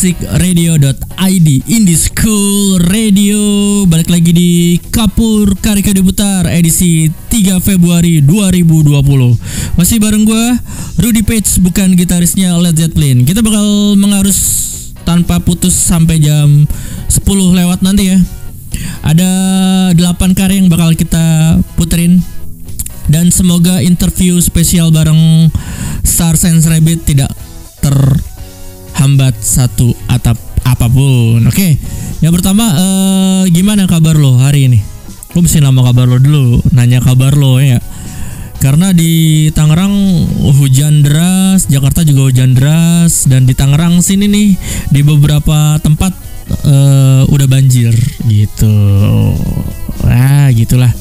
berikradio.id Indie School Radio. Balik lagi di Kapur Karika Diputar edisi 3 Februari 2020 Masih bareng gue Rudy Page bukan gitarisnya Led Zeppelin. Kita bakal mengarus tanpa putus sampai jam 10 lewat nanti ya. Ada 8 karya yang bakal kita puterin. Dan semoga interview spesial bareng Star Sense Rabbit tidak terhambat satu atap apa pun. Oke, yang pertama eh, gimana kabar lo hari ini? Lo mesti nama kabar lo dulu, nanya kabar lo ya. Karena di Tangerang hujan deras, Jakarta juga hujan deras, dan di Tangerang sini nih di beberapa tempat eh, udah banjir gitu. Ah, gitulah.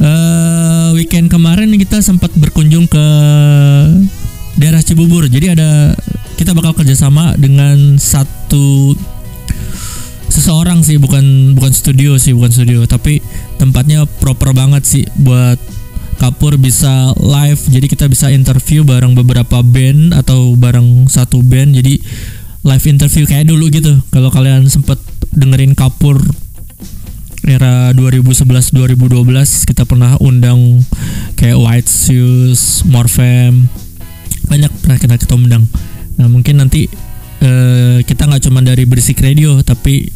Eh, weekend kemarin kita sempat berkunjung ke daerah Cibubur. Jadi ada kita bakal kerjasama dengan satu seseorang sih, bukan bukan studio sih, bukan studio, tapi tempatnya proper banget sih buat Kapur bisa live. Jadi kita bisa interview bareng beberapa band atau bareng satu band. Jadi live interview kayak dulu gitu. Kalau kalian sempet dengerin Kapur era 2011-2012 kita pernah undang kayak White Shoes, Morfem, banyak pernah kita undang. Nah mungkin nanti eh, kita nggak cuma dari berisik radio tapi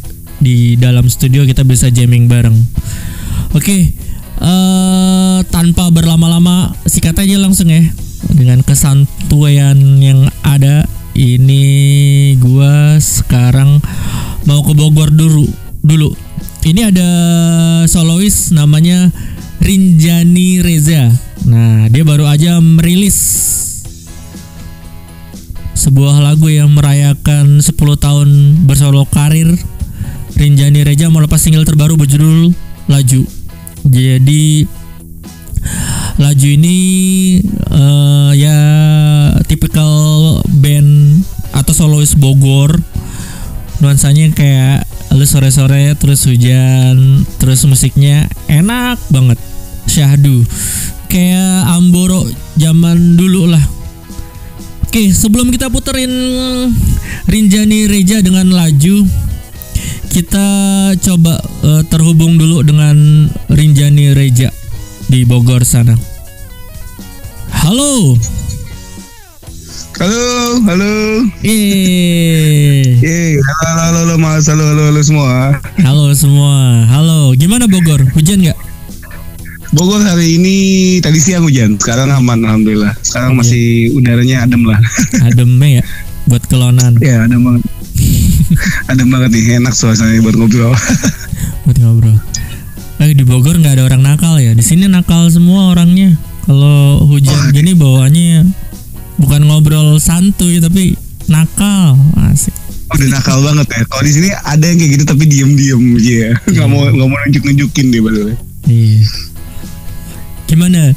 di dalam studio kita bisa jamming bareng. Oke, eh, tanpa berlama-lama sikat aja langsung ya dengan kesantuan yang ada. Ini gua sekarang mau ke Bogor dulu dulu ini ada solois namanya Rinjani Reza. Nah, dia baru aja merilis sebuah lagu yang merayakan 10 tahun bersolo karir. Rinjani Reza melepas single terbaru berjudul Laju. Jadi Laju ini uh, ya tipikal band atau solois Bogor. Nuansanya kayak lu sore-sore terus hujan terus musiknya enak banget syahdu kayak Amboro zaman dulu lah oke sebelum kita puterin Rinjani Reja dengan laju kita coba uh, terhubung dulu dengan Rinjani Reja di Bogor sana halo Halo, halo. Eh, halo, halo, halo, mas, halo, halo, halo semua. halo semua. Halo, gimana Bogor? Hujan nggak? Bogor hari ini tadi siang hujan, sekarang aman, alhamdulillah. Sekarang masih udaranya adem lah. Ademnya ya buat kelonan. ya, adem banget. adem banget nih, enak suasananya buat ngobrol. buat ngobrol. Eh, di Bogor nggak ada orang nakal ya. Di sini nakal semua orangnya. Kalau hujan gini bawaannya bukan ngobrol santuy tapi nakal. Asik. Udah nakal banget ya. Kalau di sini ada yang kayak gitu tapi diem-diem ya. Nggak mau nggak mau nunjuk-nunjukin dia padahal. Iya. Gimana?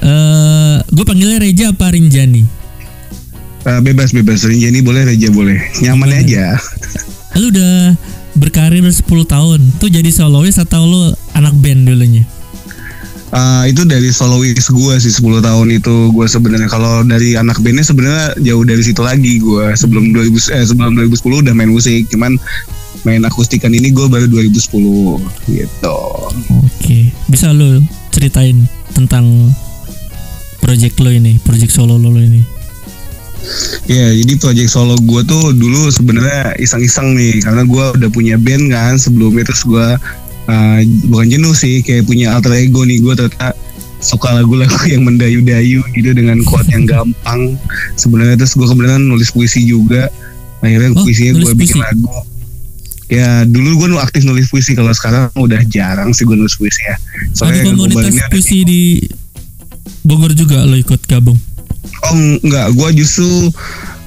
Eh, gue panggilnya Reja apa Rinjani? Uh, bebas bebas Rinjani boleh Reja boleh nyaman Gimana? aja Lu udah berkarir 10 tahun. Tuh jadi solois atau lu anak band dulunya? Uh, itu dari solois gue sih 10 tahun itu gue sebenarnya kalau dari anak bandnya sebenarnya jauh dari situ lagi gue sebelum 2000 eh, sebelum 2010 udah main musik cuman main akustikan ini gue baru 2010 gitu Oke, bisa lu ceritain tentang project lo ini, project solo lo ini? ya jadi project solo gue tuh dulu sebenarnya iseng-iseng nih karena gue udah punya band kan sebelumnya terus gue uh, bukan jenuh sih kayak punya alter ego nih gue ternyata suka lagu-lagu yang mendayu-dayu gitu dengan chord yang gampang sebenarnya. Terus gue kebetulan nulis puisi juga akhirnya Oh, puisinya gue bikin lagu ya dulu gue aktif nulis puisi kalau sekarang udah jarang sih gue nulis puisi ya ada yang komunitas ada- puisi di Bogor juga lo ikut gabung? Oh enggak, gue justru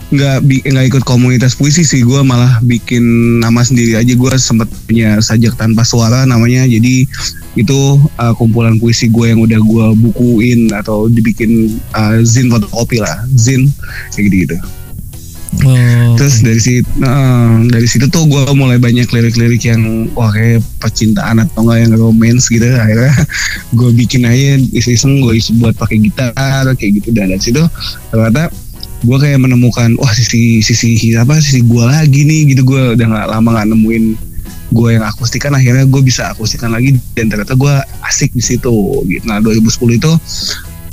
nggak nggak ikut komunitas puisi sih, gue malah bikin nama sendiri aja. Gue sempat punya sajak tanpa suara namanya, jadi itu uh, kumpulan puisi gue yang udah gue bukuin atau dibikin uh, zin fotokopi lah, zin kayak gitu gitu. Oh, Terus dari situ, dari situ tuh gue mulai banyak lirik-lirik yang wah kayak percintaan atau enggak yang romance gitu. Akhirnya gue bikin aja iseng gue isi buat pakai gitar kayak gitu. Dan dari situ ternyata gue kayak menemukan wah sisi sisi apa sisi gue lagi nih gitu. Gue udah nggak lama nggak nemuin gue yang akustikan akhirnya gue bisa akustikan lagi. Dan ternyata gue asik di situ gitu. Nah 2010 itu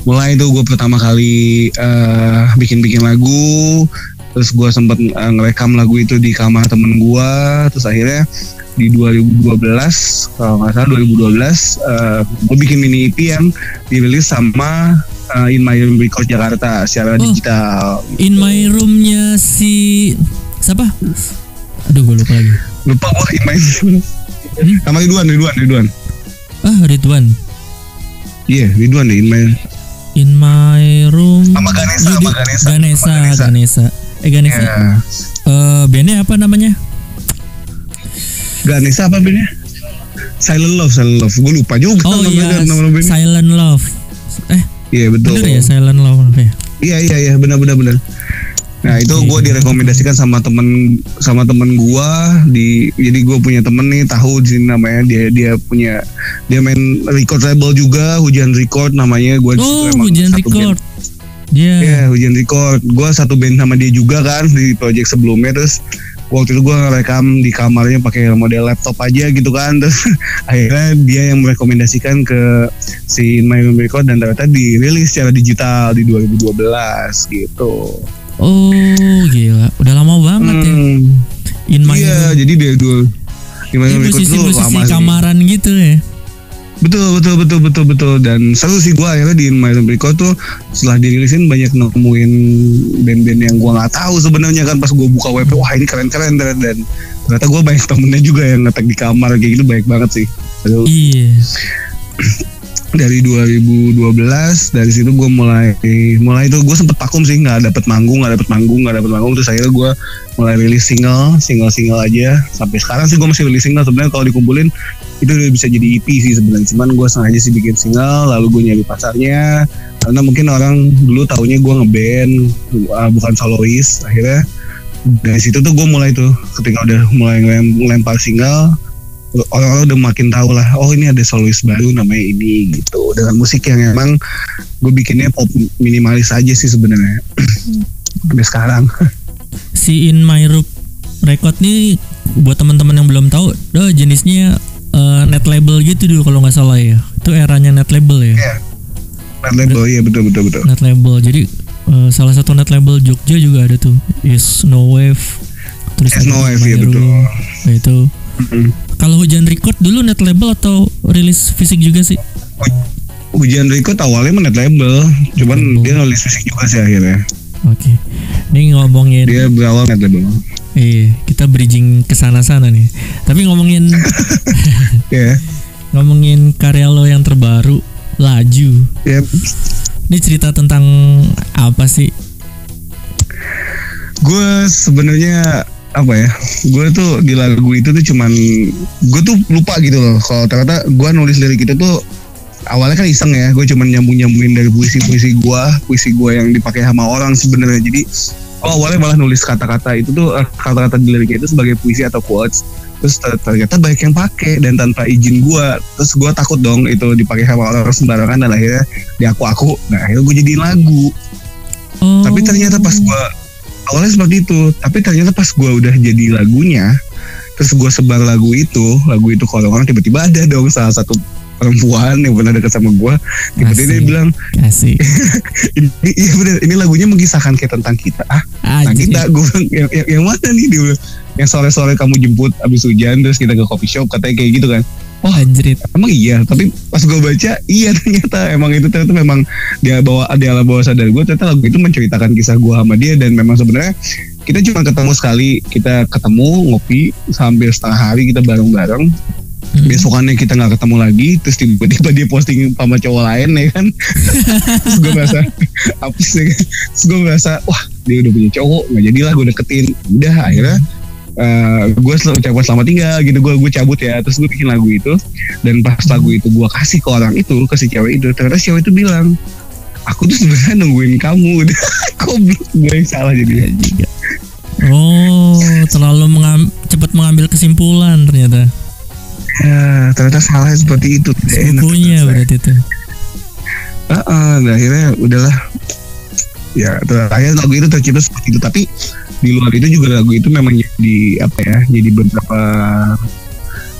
mulai itu gue pertama kali uh, bikin-bikin lagu terus gue sempat uh, ngerekam lagu itu di kamar temen gue terus akhirnya di 2012 kalau nggak salah 2012 uh, gue bikin mini EP yang dirilis sama uh, In My Room Record Jakarta secara oh, digital. In My Roomnya si siapa? Aduh gue lupa lagi. Lupa gue In My Room. Hmm? Sama Ridwan, Ridwan, Ridwan. Ah Ridwan. Iya, yeah, Ridwan deh In My In My Room. Sama Ganesa, sama Ganesa. Ganesa, Ganesa. Ganesa. Eh Ganesa. Yeah. Iya. Uh, bandnya apa namanya? Ganesa apa bandnya? Silent Love, Silent Love. Gue lupa juga oh, iya, nama bandnya. Silent Love. Eh, Iya betul. Bener ya Silent Love ya. Iya iya iya benar benar benar. Nah itu gue direkomendasikan sama temen sama temen gue di jadi gue punya temen nih tahu sini namanya dia dia punya dia main record label juga hujan record namanya gue oh hujan record Iya. Yeah. yeah, hujan record. Gue satu band sama dia juga kan di project sebelumnya. Terus waktu itu gue rekam di kamarnya pakai model laptop aja gitu kan. Terus akhirnya dia yang merekomendasikan ke si My Room Record dan ternyata dirilis secara digital di 2012 gitu. Oh gila. Udah lama banget ya. hmm. ya In My iya Room. jadi dia dua In My Room Record tuh lama kamaran gitu ya Betul betul betul betul betul. Dan seru sih gue akhirnya di My Record tuh setelah dirilisin banyak nemuin band-band yang gue nggak tahu sebenarnya kan pas gue buka web wah ini keren keren dan, dan ternyata gue banyak temennya juga yang ngetek di kamar kayak gitu baik banget sih. Iya. dari 2012 dari situ gue mulai mulai itu gue sempet vakum sih nggak dapet manggung nggak dapet manggung nggak dapet manggung. Terus akhirnya gue mulai rilis single single single aja. Sampai sekarang sih gue masih rilis single. Sebenarnya kalau dikumpulin itu udah bisa jadi EP sih sebenarnya. Cuman gue sengaja sih bikin single lalu gue nyari pasarnya karena mungkin orang dulu taunya gue ngeband uh, bukan solois akhirnya dari situ tuh gue mulai tuh ketika udah mulai ngelempar single orang-orang udah makin tahu lah oh ini ada solois baru namanya ini gitu. Dengan musik yang emang gue bikinnya pop minimalis aja sih sebenarnya. Sampai sekarang. Si In My Room Record nih buat teman-teman yang belum tahu jenisnya uh, net label gitu dulu kalau nggak salah ya itu eranya net label ya yeah. net label iya betul betul betul net label jadi uh, salah satu net label Jogja juga ada tuh is no wave terus yes, no wave ya betul nah, itu mm -hmm. Kalau hujan record dulu net label atau rilis fisik juga sih? Hujan record awalnya net label, cuman oh. dia rilis fisik juga sih akhirnya. Oke. Okay. Ini ngomongin Dia berawal net label. Iya, kita bridging ke sana-sana nih. Tapi ngomongin yeah. Ngomongin karya lo yang terbaru, Laju. Yep. Ini cerita tentang apa sih? Gue sebenarnya apa ya gue tuh di lagu itu tuh cuman gue tuh lupa gitu loh kalau ternyata gue nulis lirik itu tuh awalnya kan iseng ya gue cuman nyambung nyambungin dari puisi puisi gue puisi gue yang dipakai sama orang sebenarnya. Jadi oh awalnya malah nulis kata-kata itu tuh eh, kata-kata di lirik itu sebagai puisi atau quotes. Terus ternyata banyak yang pakai dan tanpa izin gue terus gue takut dong itu dipakai sama orang sembarangan dan akhirnya diaku aku nah akhirnya gue jadiin lagu. Oh. tapi ternyata pas gue awalnya seperti itu. Tapi ternyata pas gue udah jadi lagunya terus gue sebar lagu itu lagu itu kalau orang tiba-tiba ada dong salah satu perempuan yang pernah dekat sama gue tiba-tiba dia bilang Asik. ini, iya bener ini lagunya mengisahkan kayak tentang kita. Ah tentang kita. Gue bilang yang, yang, yang mana nih? Dia bilang yang sore-sore kamu jemput abis hujan terus kita ke coffee shop katanya kayak gitu kan. Wah oh, anjrit. Emang iya, tapi pas gue baca iya ternyata emang itu ternyata memang dia bawa dia alam bawah sadar gue ternyata lagu itu menceritakan kisah gue sama dia dan memang sebenarnya kita cuma ketemu sekali kita ketemu ngopi sambil setengah hari kita bareng-bareng hmm. besokannya kita nggak ketemu lagi terus tiba-tiba dia posting sama cowok lain ya kan? Terus gue merasa apa sih terus gue merasa wah dia udah punya cowok nggak jadilah gue deketin. Udah akhirnya uh, eh, gue selalu ucapkan selamat tinggal gitu gue gue cabut ya. Terus gue bikin lagu itu dan pas lagu itu gue kasih ke orang itu ke si cewek itu ternyata cewek itu bilang aku tuh sebenarnya nungguin kamu. Kok gue yang salah jadi. Oh terlalu mengam cepat mengambil kesimpulan ternyata ya ternyata salah seperti itu. Sepupunya berarti itu uh, uh, akhirnya udahlah. Ya terakhir lagu itu tercipta seperti itu. Tapi di luar itu juga lagu itu memang jadi apa ya jadi beberapa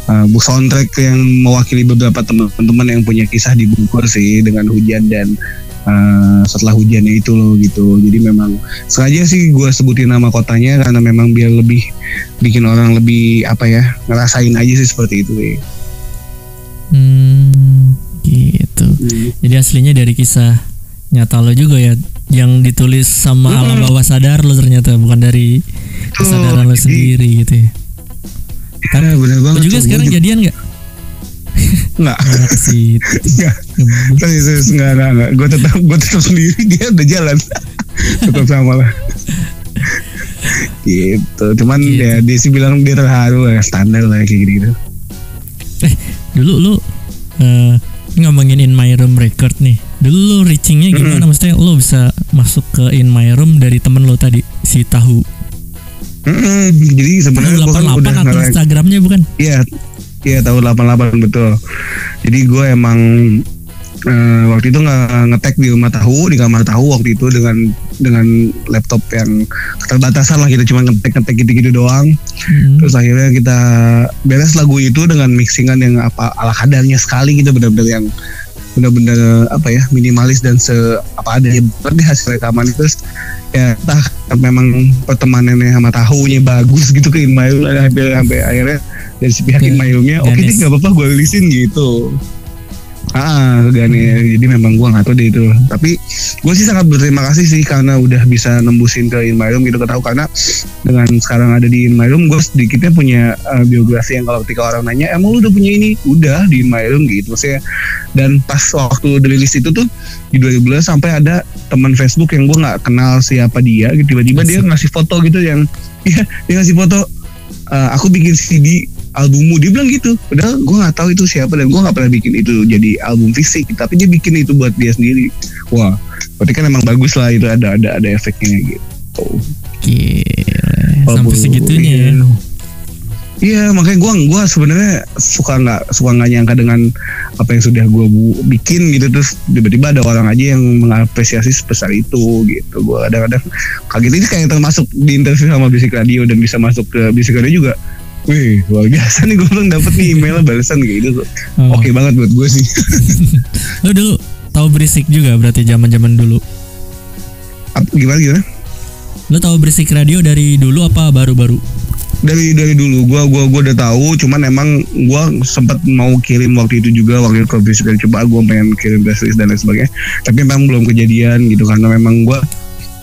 uh, soundtrack yang mewakili beberapa teman-teman yang punya kisah di Bogor sih dengan hujan dan uh, setelah hujannya itu loh gitu jadi memang sengaja sih gue sebutin nama kotanya karena memang biar lebih bikin orang lebih apa ya ngerasain aja sih seperti itu sih. Hmm, gitu. Hmm. Jadi aslinya dari kisah nyata lo juga ya yang ditulis sama hmm. alam bawah sadar lo ternyata bukan dari kesadaran oh, lo sendiri gitu ya. Ya, bener banget. Lo juga sekarang jadian gak? Enggak. Enggak. Serius, enggak, enggak, enggak. Gue tetap, gue tetap sendiri. Dia udah jalan. tetap sama lah. gitu. Cuman gitu. ya dia sih bilang dia terharu ya standar lah kayak gitu. Eh, dulu lu uh, ngomongin in my room record nih dulu lo reachingnya gimana mm -hmm. maksudnya lo bisa masuk ke in my room dari temen lo tadi si tahu mm -hmm. jadi sebenarnya gue kan udah atau Instagramnya bukan iya iya tahu 88 betul jadi gue emang uh, waktu itu nggak ngetek di rumah tahu di kamar tahu waktu itu dengan dengan laptop yang keterbatasan lah kita cuma ngetek ngetek gitu gitu doang. Hmm. terus akhirnya kita beres lagu itu dengan mixingan yang apa ala kadarnya sekali gitu benar-benar yang benar-benar apa ya minimalis dan se apa ada ya berarti hasil rekaman itu. Ya entah memang pertemanannya sama tahunya bagus gitu ke Inmayul sampai sampai akhirnya dari si pihak Inmayulnya oke okay, nggak apa-apa gue rilisin gitu Ah, Gani. Hmm. Jadi memang gue nggak tahu deh itu. Tapi gue sih sangat berterima kasih sih karena udah bisa nembusin ke In My Room gitu ketahu karena dengan sekarang ada di In My Room gue sedikitnya punya uh, biografi yang kalau ketika orang nanya emang lu udah punya ini udah di In My Room gitu maksudnya dan pas waktu rilis itu tuh di 2012 sampai ada teman Facebook yang gue nggak kenal siapa dia gitu tiba-tiba dia ngasih foto gitu yang iya dia ngasih foto uh, aku bikin CD albummu. Dia bilang gitu. Padahal gue nggak tahu itu siapa dan gue nggak pernah bikin itu jadi album fisik. Tapi dia bikin itu buat dia sendiri. Wah berarti kan emang bagus lah itu ada ada ada efeknya gitu. Gila. sampai segitunya ya. Iya makanya gue gua sebenarnya suka nggak suka nggak nyangka dengan apa yang sudah gue bikin gitu. Terus tiba-tiba ada orang aja yang mengapresiasi sebesar itu gitu. Gue kadang-kadang kaget. Ini kayak termasuk di interview sama Bisik Radio dan bisa masuk ke Bisik Radio juga Wih, luar biasa nih gue belum dapet nih email balasan kayak gitu. Oh. Oke okay banget buat gue sih. Lo dulu tahu berisik juga berarti zaman-zaman dulu. Apa, gimana gimana? Lo tahu berisik radio dari dulu apa baru-baru? Dari dari dulu gua gua gua udah tahu cuman emang gua sempat mau kirim waktu itu juga waktu itu berisik radio coba gua pengen kirim press dan lain sebagainya tapi memang belum kejadian gitu karena memang gua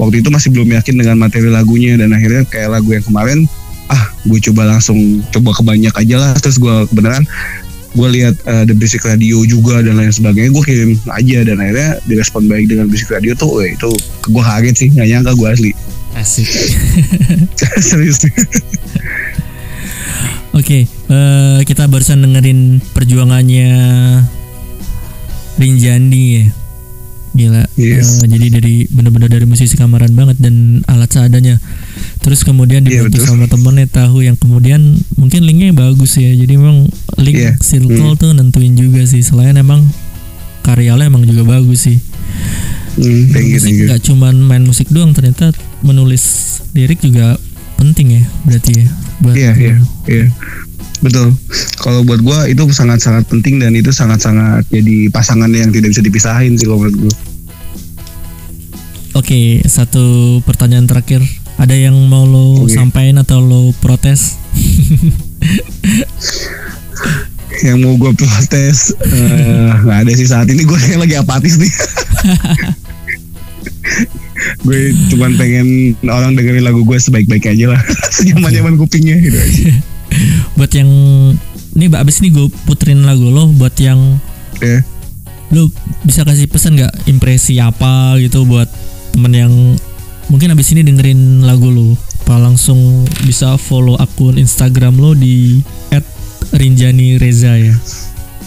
waktu itu masih belum yakin dengan materi lagunya dan akhirnya kayak lagu yang kemarin ah gue coba langsung coba kebanyak aja lah terus gue kebenaran gue lihat uh, The Basic Radio juga dan lain sebagainya gue kirim aja dan akhirnya direspon baik dengan Basic Radio tuh weh, itu gue kaget sih nggak nyangka gue asli asik serius Oke, okay, uh, eh, kita barusan dengerin perjuangannya Rinjani ya. Gila. Yes. Uh, jadi dari benar-benar dari musisi kamaran banget dan alat seadanya terus kemudian iya, dibantu yeah, sama temennya tahu yang kemudian mungkin linknya bagus ya. Jadi memang link yeah. circle hmm. tuh nentuin juga sih. Selain emang karyanya emang juga bagus sih. Hmm, thank you, musik you. gak cuman main musik doang ternyata menulis lirik juga penting ya berarti ya buat iya iya iya. Betul. Kalau buat gua itu sangat sangat penting dan itu sangat sangat jadi pasangan yang tidak bisa dipisahin sih kalau menurut gua. Oke, satu pertanyaan terakhir ada yang mau lo okay. sampaikan atau lo protes? yang mau gue protes uh, nggak ada sih saat ini gue lagi apatis nih. gue cuman pengen orang dengerin lagu gue sebaik-baik aja lah, senyaman-nyaman kupingnya gitu aja. buat yang ini abis ini gue puterin lagu lo buat yang yeah. lo bisa kasih pesan nggak impresi apa gitu buat temen yang mungkin abis ini dengerin lagu lo apa langsung bisa follow akun Instagram lo di @rinjani Reza ya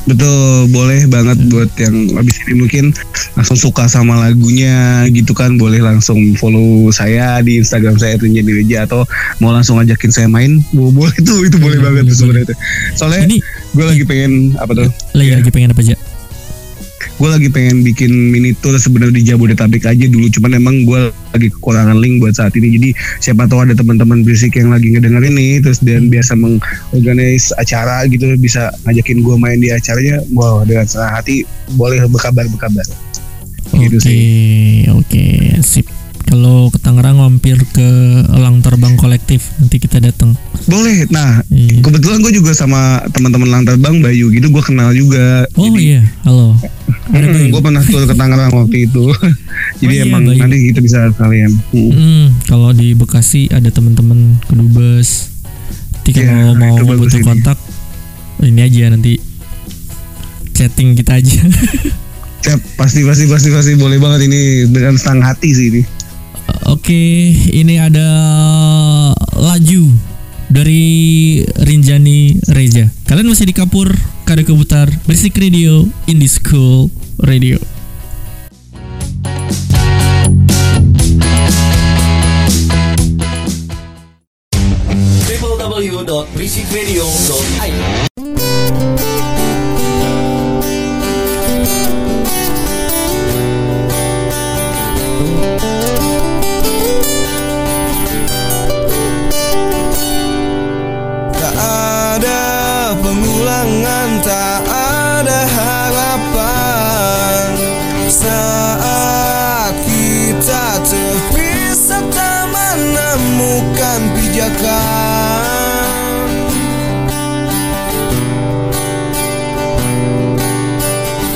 Betul, boleh banget hmm. buat yang abis ini mungkin langsung suka sama lagunya gitu kan, boleh langsung follow saya di Instagram saya Rinjani Reza atau mau langsung ajakin saya main, boleh itu itu boleh hmm, banget tuh sebenarnya. Soalnya ini gue lagi pengen apa tuh? Lagi ya. lagi pengen apa aja? Gue lagi pengen bikin mini tour sebenarnya di Jabodetabek aja dulu. Cuman emang gue lagi kekurangan link buat saat ini. Jadi siapa tahu ada teman-teman berisik yang lagi ngedengerin nih terus dan biasa mengorganize acara gitu bisa ngajakin gue main di acaranya. Wow dengan senang hati boleh berkabar berkabar Oke, Gitu sih. oke, sip. Kalau ke Tangerang mampir ke Elang Terbang Kolektif nanti kita datang. boleh nah Iya. kebetulan gue juga sama teman-teman lantar bang Bayu gitu gue kenal juga Oh iya, halo. Ada Bayu. gue pernah tur ke Tangerang waktu itu jadi Oh iya, emang Bayu. nanti kita bisa sekalian Hmm. Hmm, kalau di Bekasi ada teman-teman kedubes. Nanti Iya, kalau mau butuh ini. kontak, ini aja nanti chatting kita aja. Siap, pasti pasti pasti pasti boleh banget ini dengan senang hati sih ini Oke, ini ada laju dari Rinjani Reja. Kalian masih di Kapur, Kade Kebutar, Berisik Radio, Indie School Radio.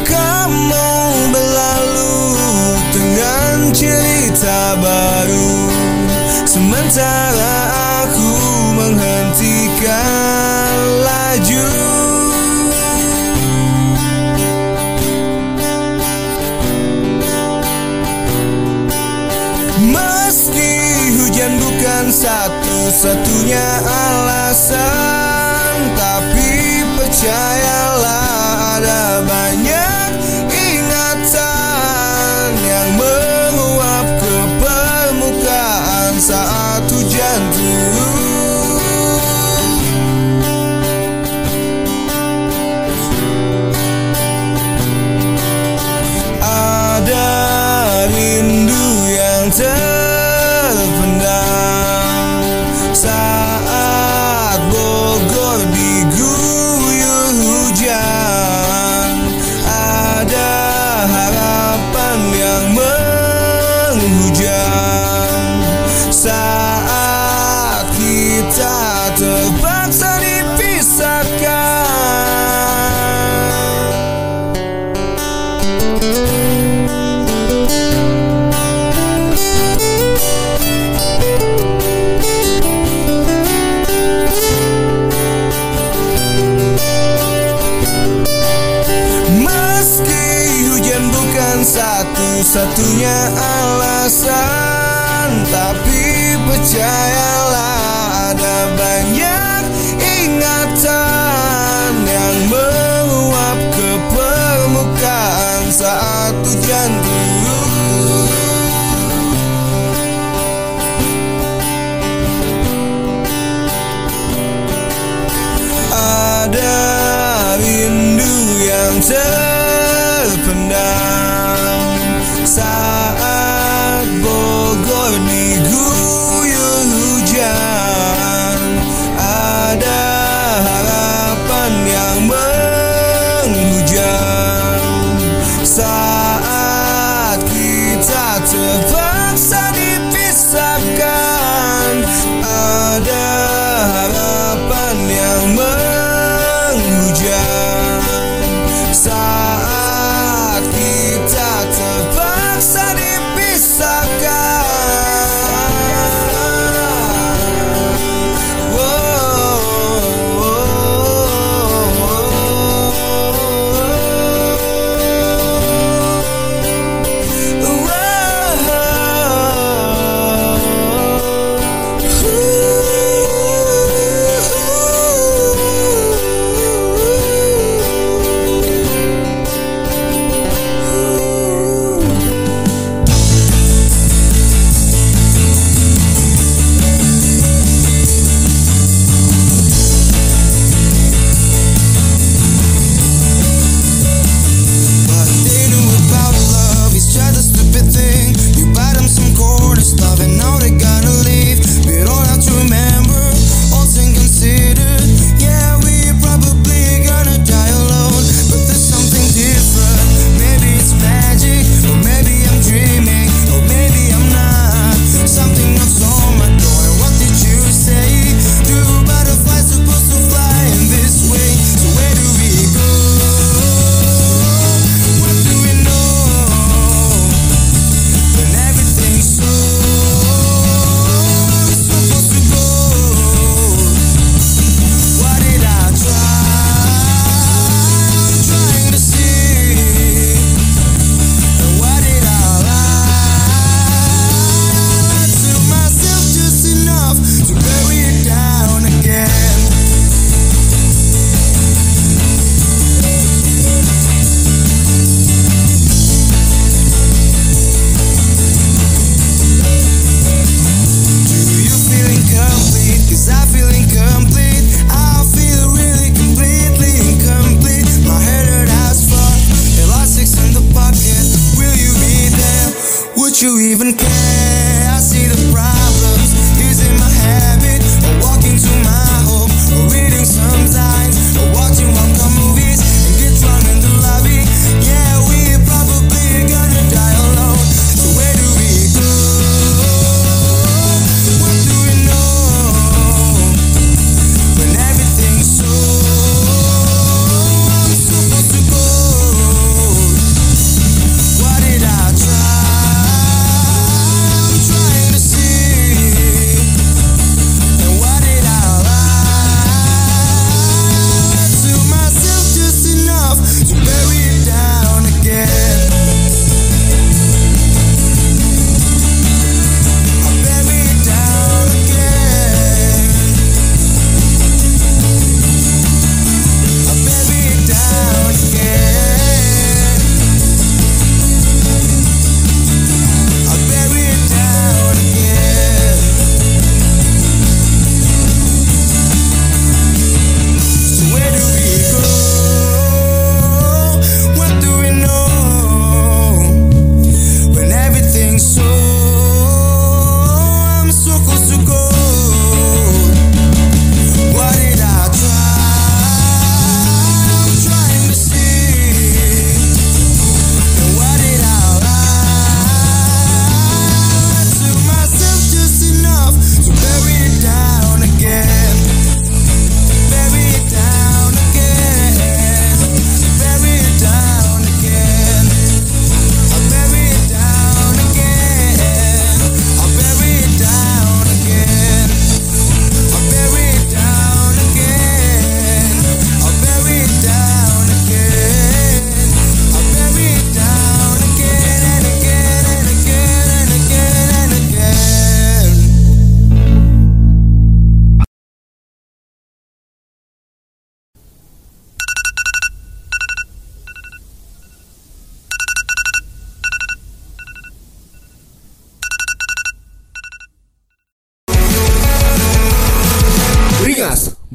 Kamu berlalu dengan cerita baru. Sementara aku menghentikan laju. Meski hujan bukan satu-satunya alasan Tapi percayalah satu-satunya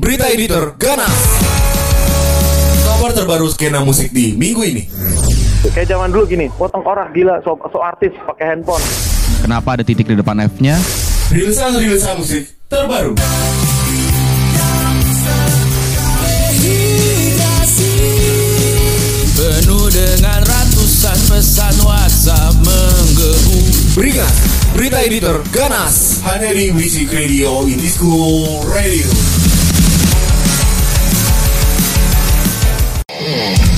Berita Editor Ganas. Kabar terbaru skena musik di minggu ini. Kayak zaman dulu gini, potong korak gila, so, so artis pakai handphone. Kenapa ada titik di depan F-nya? Rilisan-rilisan musik terbaru. Penuh dengan ratusan pesan WhatsApp menggebu. Beringat, Berita Editor Ganas. Hanya di Music Radio Indie School Radio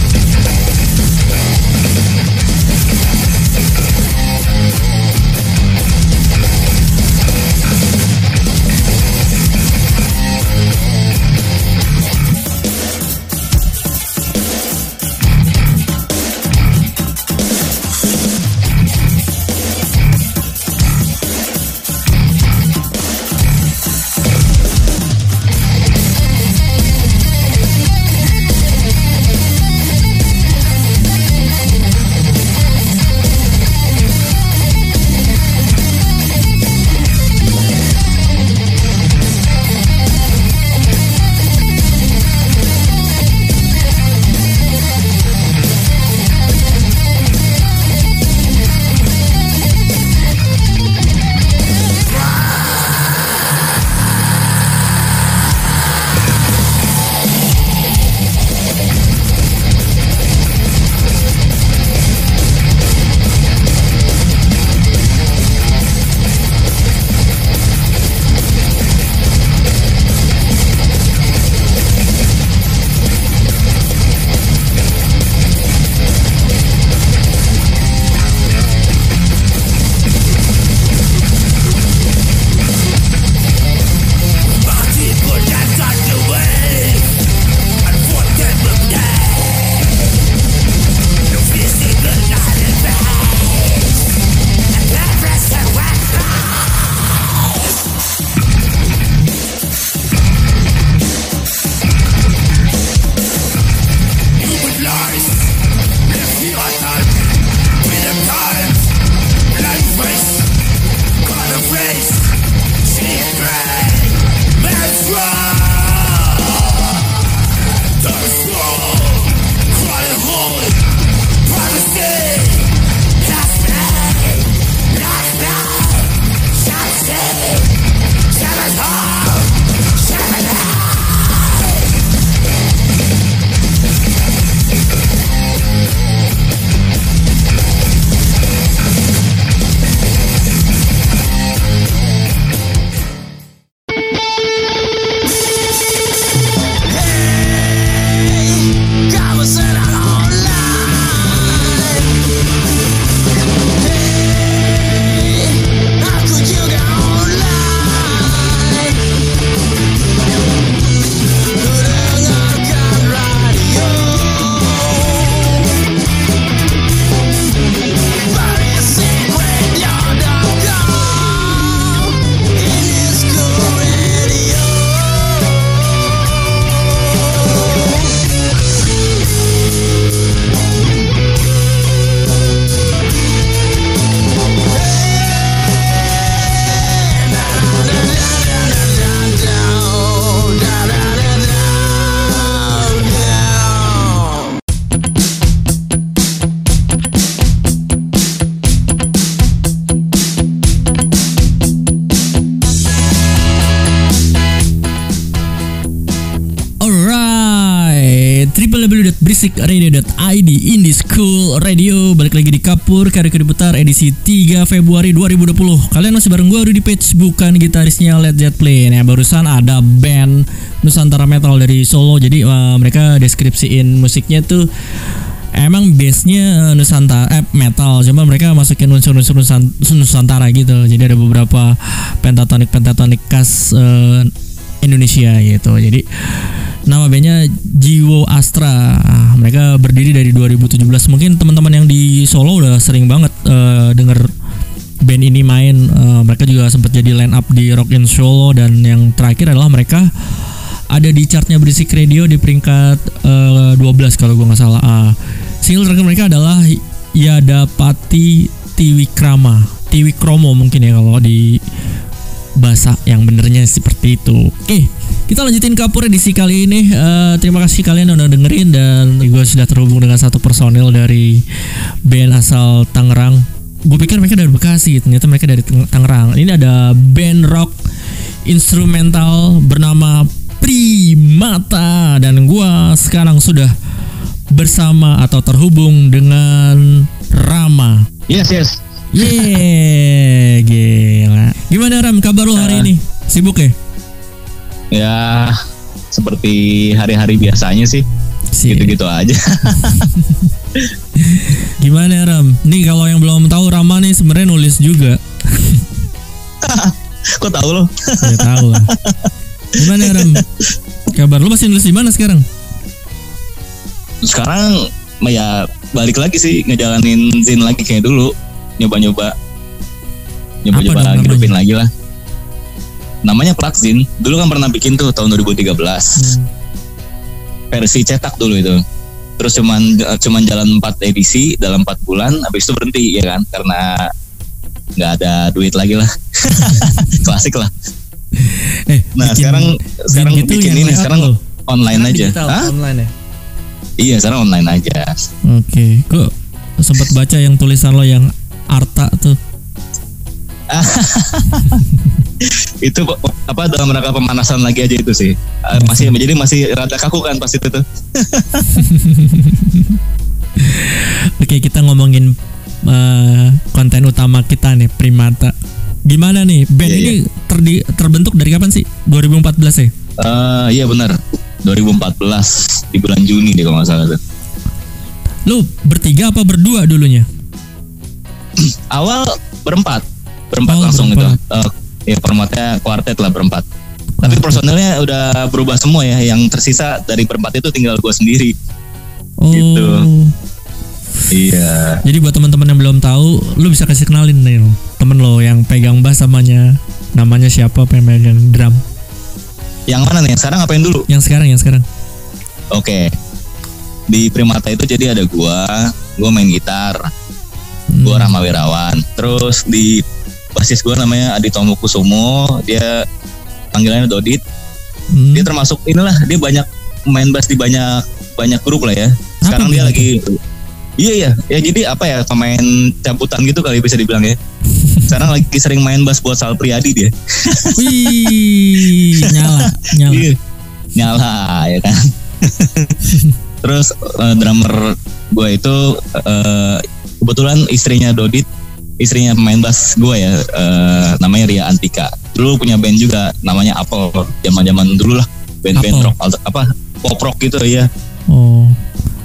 www.berisikradio.id Indie School Radio. Balik lagi di Kapur Karya Putar edisi 3 Februari 2020 Kalian masih bareng gue Rudy Page Bukan gitarisnya Led Zeppelin ya Barusan ada band Nusantara Metal dari Solo. Jadi uh, mereka deskripsiin musiknya tuh Emang base-nya Nusantara eh, metal, cuma mereka masukin unsur-unsur Nusan- Nusantara gitu. Jadi ada beberapa pentatonik pentatonik khas eh, Indonesia gitu. Jadi nama bandnya Jiwo Astra. Mereka berdiri dari 2017. Mungkin teman-teman yang di Solo udah sering banget eh, denger band ini main. Eh, mereka juga sempat jadi line up di Rock in Solo dan yang terakhir adalah mereka ada di chartnya berisik radio di peringkat eh, 12 kalau gue nggak salah. Ah, single terakhir mereka adalah Yadapati Tiwikrama, Tiwikromo mungkin ya kalau di bahasa yang benernya seperti itu. Oke, Kita lanjutin ke Apur edisi kali ini. Eh, terima kasih kalian udah dengerin dan gue sudah terhubung dengan satu personil dari band asal Tangerang. Gue pikir mereka dari Bekasi, ternyata mereka dari Tangerang. Ini ada band rock instrumental bernama Primata dan gue sekarang sudah bersama atau terhubung dengan Rama. Yes, yes. Yeay, gila. Gimana Ram kabar lo hari ini? Sibuk ya? Ya, seperti hari-hari biasanya sih. Gitu-gitu aja. Gimana Ram? Nih kalau yang belum tahu Rama nih sebenarnya nulis juga. Kok tahu lo? Ya tahu lah. Gimana Ram? Kabar lu masih nulis di mana sekarang? Sekarang ya balik lagi sih ngejalanin zin lagi kayak dulu. Nyoba-nyoba. Nyoba-nyoba dong hidupin lagi lah. Namanya Plakzin. Dulu kan pernah bikin tuh tahun 2013. Versi cetak dulu itu. Terus cuman cuman jalan 4 edisi dalam 4 bulan habis itu berhenti ya kan karena nggak ada duit lagi lah. Klasik lah. Eh, Nah, bikin sekarang sekarang bikin yang ini sekarang lo? online Sekarang aja. digital, Hah? online ya? Iya, sekarang online aja. Oke, kok sempat baca yang tulisan lo yang Arta tuh. itu apa dalam rangka pemanasan lagi aja itu sih Eh, masih jadi masih rada kaku kan pas itu tuh Oke, kita ngomongin eh, konten utama kita nih, Primata. Gimana nih, band Iya, ini terdi- terbentuk dari kapan sih? 2014 ya? Eh, iya benar 2014 di bulan Juni deh kalau nggak salah tuh Lu bertiga apa berdua dulunya? awal berempat berempat Oh, langsung berempat. itu Eh, ya formatnya kuartet lah berempat tapi personelnya udah berubah semua ya yang tersisa dari berempat itu tinggal gue sendiri Oh. Gitu. iya Jadi buat teman-teman yang belum tahu, lu bisa kasih kenalin nih temen lo yang pegang bass samanya namanya siapa, apa yang pegang drum. yang mana nih sekarang ngapain dulu Yang sekarang, yang sekarang. Oke. Di Primata itu jadi ada gua, gua main gitar, Hmm. gua Rama Wirawan. Terus di basis gua namanya Adi Tomo Kusumo, dia panggilannya Dodit. Hmm. Dia termasuk inilah dia banyak main bass di banyak banyak grup lah ya. Sekarang dia band lagi Iya iya, ya jadi apa ya pemain cabutan gitu kali bisa dibilang ya. Sekarang lagi sering main bass buat Sal Priadi dia. Wih, nyala, nyala. Iya. Nyala ya kan. Terus eh, drummer gue itu eh, kebetulan istrinya Dodit, istrinya pemain bass gue ya, eh, namanya Ria Antika. Dulu punya band juga namanya Apple, zaman-zaman dulu lah, band-band rock alter- apa pop rock gitu ya. Oh.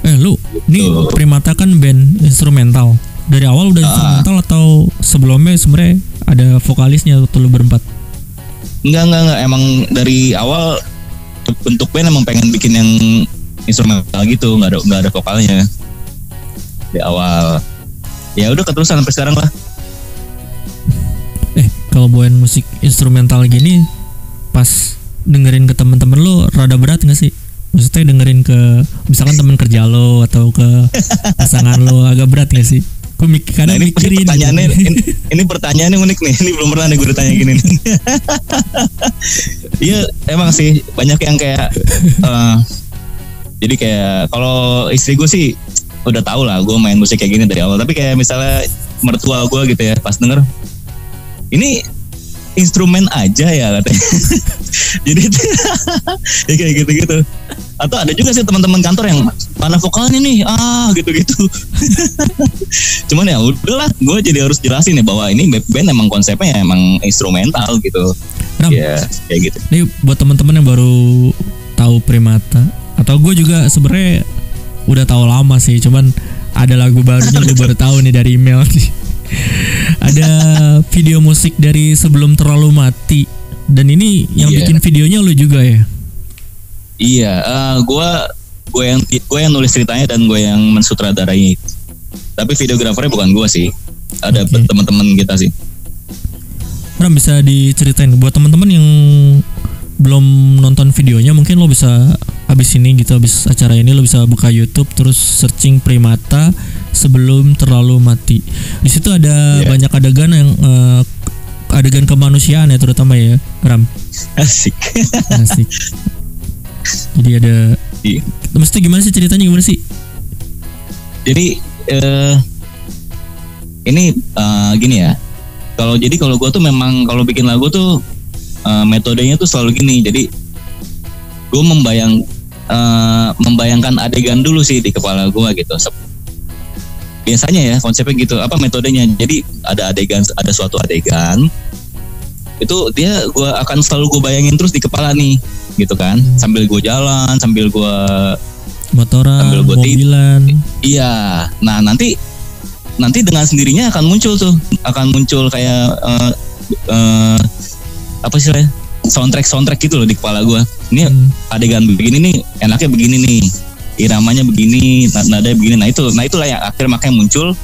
Eh lu, nih Tuh. Primata kan band instrumental. Dari awal udah Ah. instrumental atau sebelumnya sebenarnya ada vokalisnya atau lu berempat? Enggak enggak enggak, emang dari awal bentuk band emang pengen bikin yang instrumental gitu, nggak ada nggak ada vokalnya di awal. Ya udah keterusan sampai sekarang lah. Eh, kalau bawain musik instrumental gini pas dengerin ke temen-temen lo rada berat gak sih? Maksudnya dengerin ke misalkan temen kerja lo atau ke pasangan lo agak berat gak sih? Gue Nah kadang ini, ini mikirin pertanyaannya gitu. ini, ini pertanyaannya unik nih. Ini belum pernah nih gue ditanya gini nih. Iya emang sih banyak yang kayak eh, jadi kayak kalau istri gue sih udah tau lah gue main musik kayak gini dari awal. Tapi kayak misalnya mertua gue gitu ya pas denger ini instrumen aja ya katanya. jadi ya kayak gitu-gitu. Atau ada juga sih teman-teman kantor yang mana vokalnya nih ah gitu-gitu. Cuman ya udahlah, gue jadi harus jelasin ya bahwa ini band emang konsepnya emang instrumental gitu. Ram, Ya kayak gitu. Ini buat teman-teman yang baru tahu Primata atau gue juga sebenarnya udah tahu lama sih, cuman ada lagu barunya gue baru tahu nih dari email nih. ada video musik dari sebelum terlalu mati dan ini yang Iya. bikin videonya lu juga ya. Iya, eh, gue gue yang gue yang nulis ceritanya dan gue yang mensutradarai. Tapi videografernya bukan gue sih. Ada Oke. teman-teman kita sih. Ram bisa diceritain buat teman-teman yang belum nonton videonya mungkin lo bisa habis ini gitu habis acara ini lo bisa buka YouTube terus searching Primata sebelum terlalu mati. Di situ ada Iya. banyak adegan yang eh, adegan kemanusiaan ya terutama ya Ram asik asik jadi ada Iya. mesti gimana sih ceritanya gimana sih jadi eh ini eh, gini ya kalau jadi kalau gue tuh memang kalau bikin lagu tuh eh, metodenya tuh selalu gini jadi gue membayang eh, membayangkan adegan dulu sih di kepala gue gitu. Biasanya ya konsepnya gitu apa metodenya? Jadi ada adegan ada suatu adegan itu dia gue akan selalu gue bayangin terus di kepala nih gitu kan. Sambil gue jalan sambil gue motoran Sambil gua tit- mobilan. Iya, nah nanti nanti dengan sendirinya akan muncul tuh, akan muncul kayak eh, eh, apa sih soundtrack soundtrack gitu loh di kepala gua. Ini Hmm. adegan begini nih, enaknya begini nih, iramanya begini, na- nadanya begini. Nah itu, nah itulah yang akhir makanya muncul.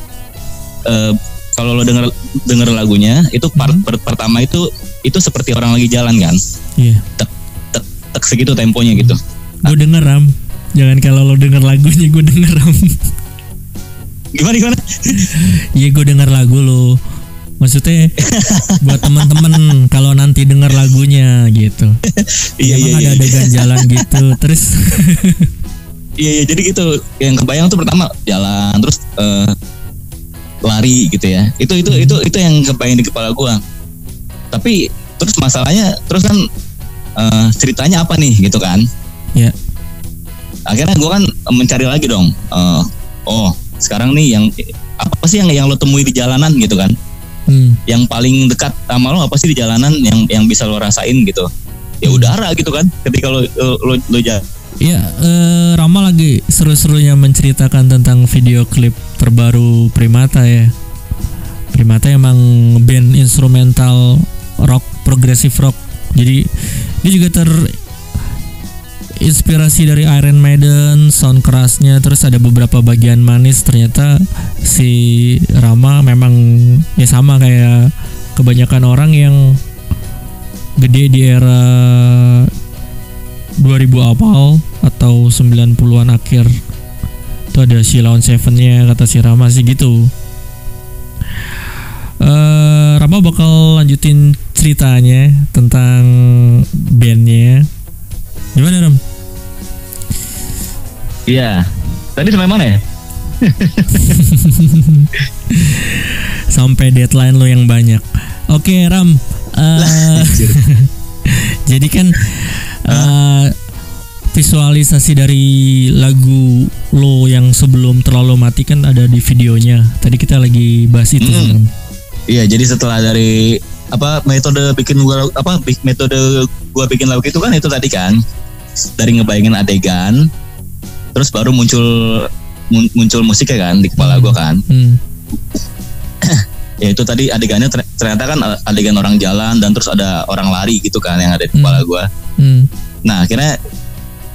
eh, kalau lo denger denger lagunya, itu part, per- pertama itu itu seperti orang lagi jalan kan, iya tek tek tek segitu temponya gitu. gue denger Ram jangan kalau lo denger lagunya gue denger Ram Gimana gimana? iya gue denger lagu lo maksudnya buat teman-teman kalau nanti denger lagunya gitu Iya iya iya. ada adegan jalan gitu terus Iya, iya jadi gitu. Yang kebayang tuh pertama jalan terus eh, lari gitu ya. Itu itu itu itu yang kebayang di kepala gua. Tapi terus masalahnya terus kan eh, ceritanya apa nih gitu kan? ya Akhirnya gua kan mencari lagi dong. Eh, oh sekarang nih yang apa sih yang yang lo temui di jalanan gitu kan? Hmm, Yang paling dekat sama lo apa sih di jalanan yang yang bisa lo rasain gitu? Ya udara gitu kan. Ketika lo lo lo, lo jalan Ya, eh, Rama lagi seru-serunya menceritakan tentang video klip terbaru Primata ya. Primata emang band instrumental rock, progressive rock. Jadi dia juga terinspirasi dari Iron Maiden, sound kerasnya, terus ada beberapa bagian manis. Ternyata si Rama memang ya sama kayak kebanyakan orang yang gede di era 2000 awal atau 90-an akhir. Itu ada Sheila on Seven-nya kata si Rama sih gitu. Eh Rama bakal lanjutin ceritanya tentang bandnya gimana Ram? Iya. Tadi sampai mana ya? sampai deadline lo yang banyak oke Ram eh, jadi kan eh, visualisasi dari lagu lo yang sebelum terlalu mati kan ada di videonya tadi kita lagi bahas itu. Ram. Iya, jadi setelah dari apa metode bikin gua apa metode gua bikin lagu itu kan itu tadi kan dari ngebayangin adegan terus baru muncul mun- muncul musiknya kan di kepala gua kan. Hmm. Ya itu tadi adegannya ter- ternyata kan adegan orang jalan dan terus ada orang lari gitu kan yang ada di kepala gua. Hmm. Nah, akhirnya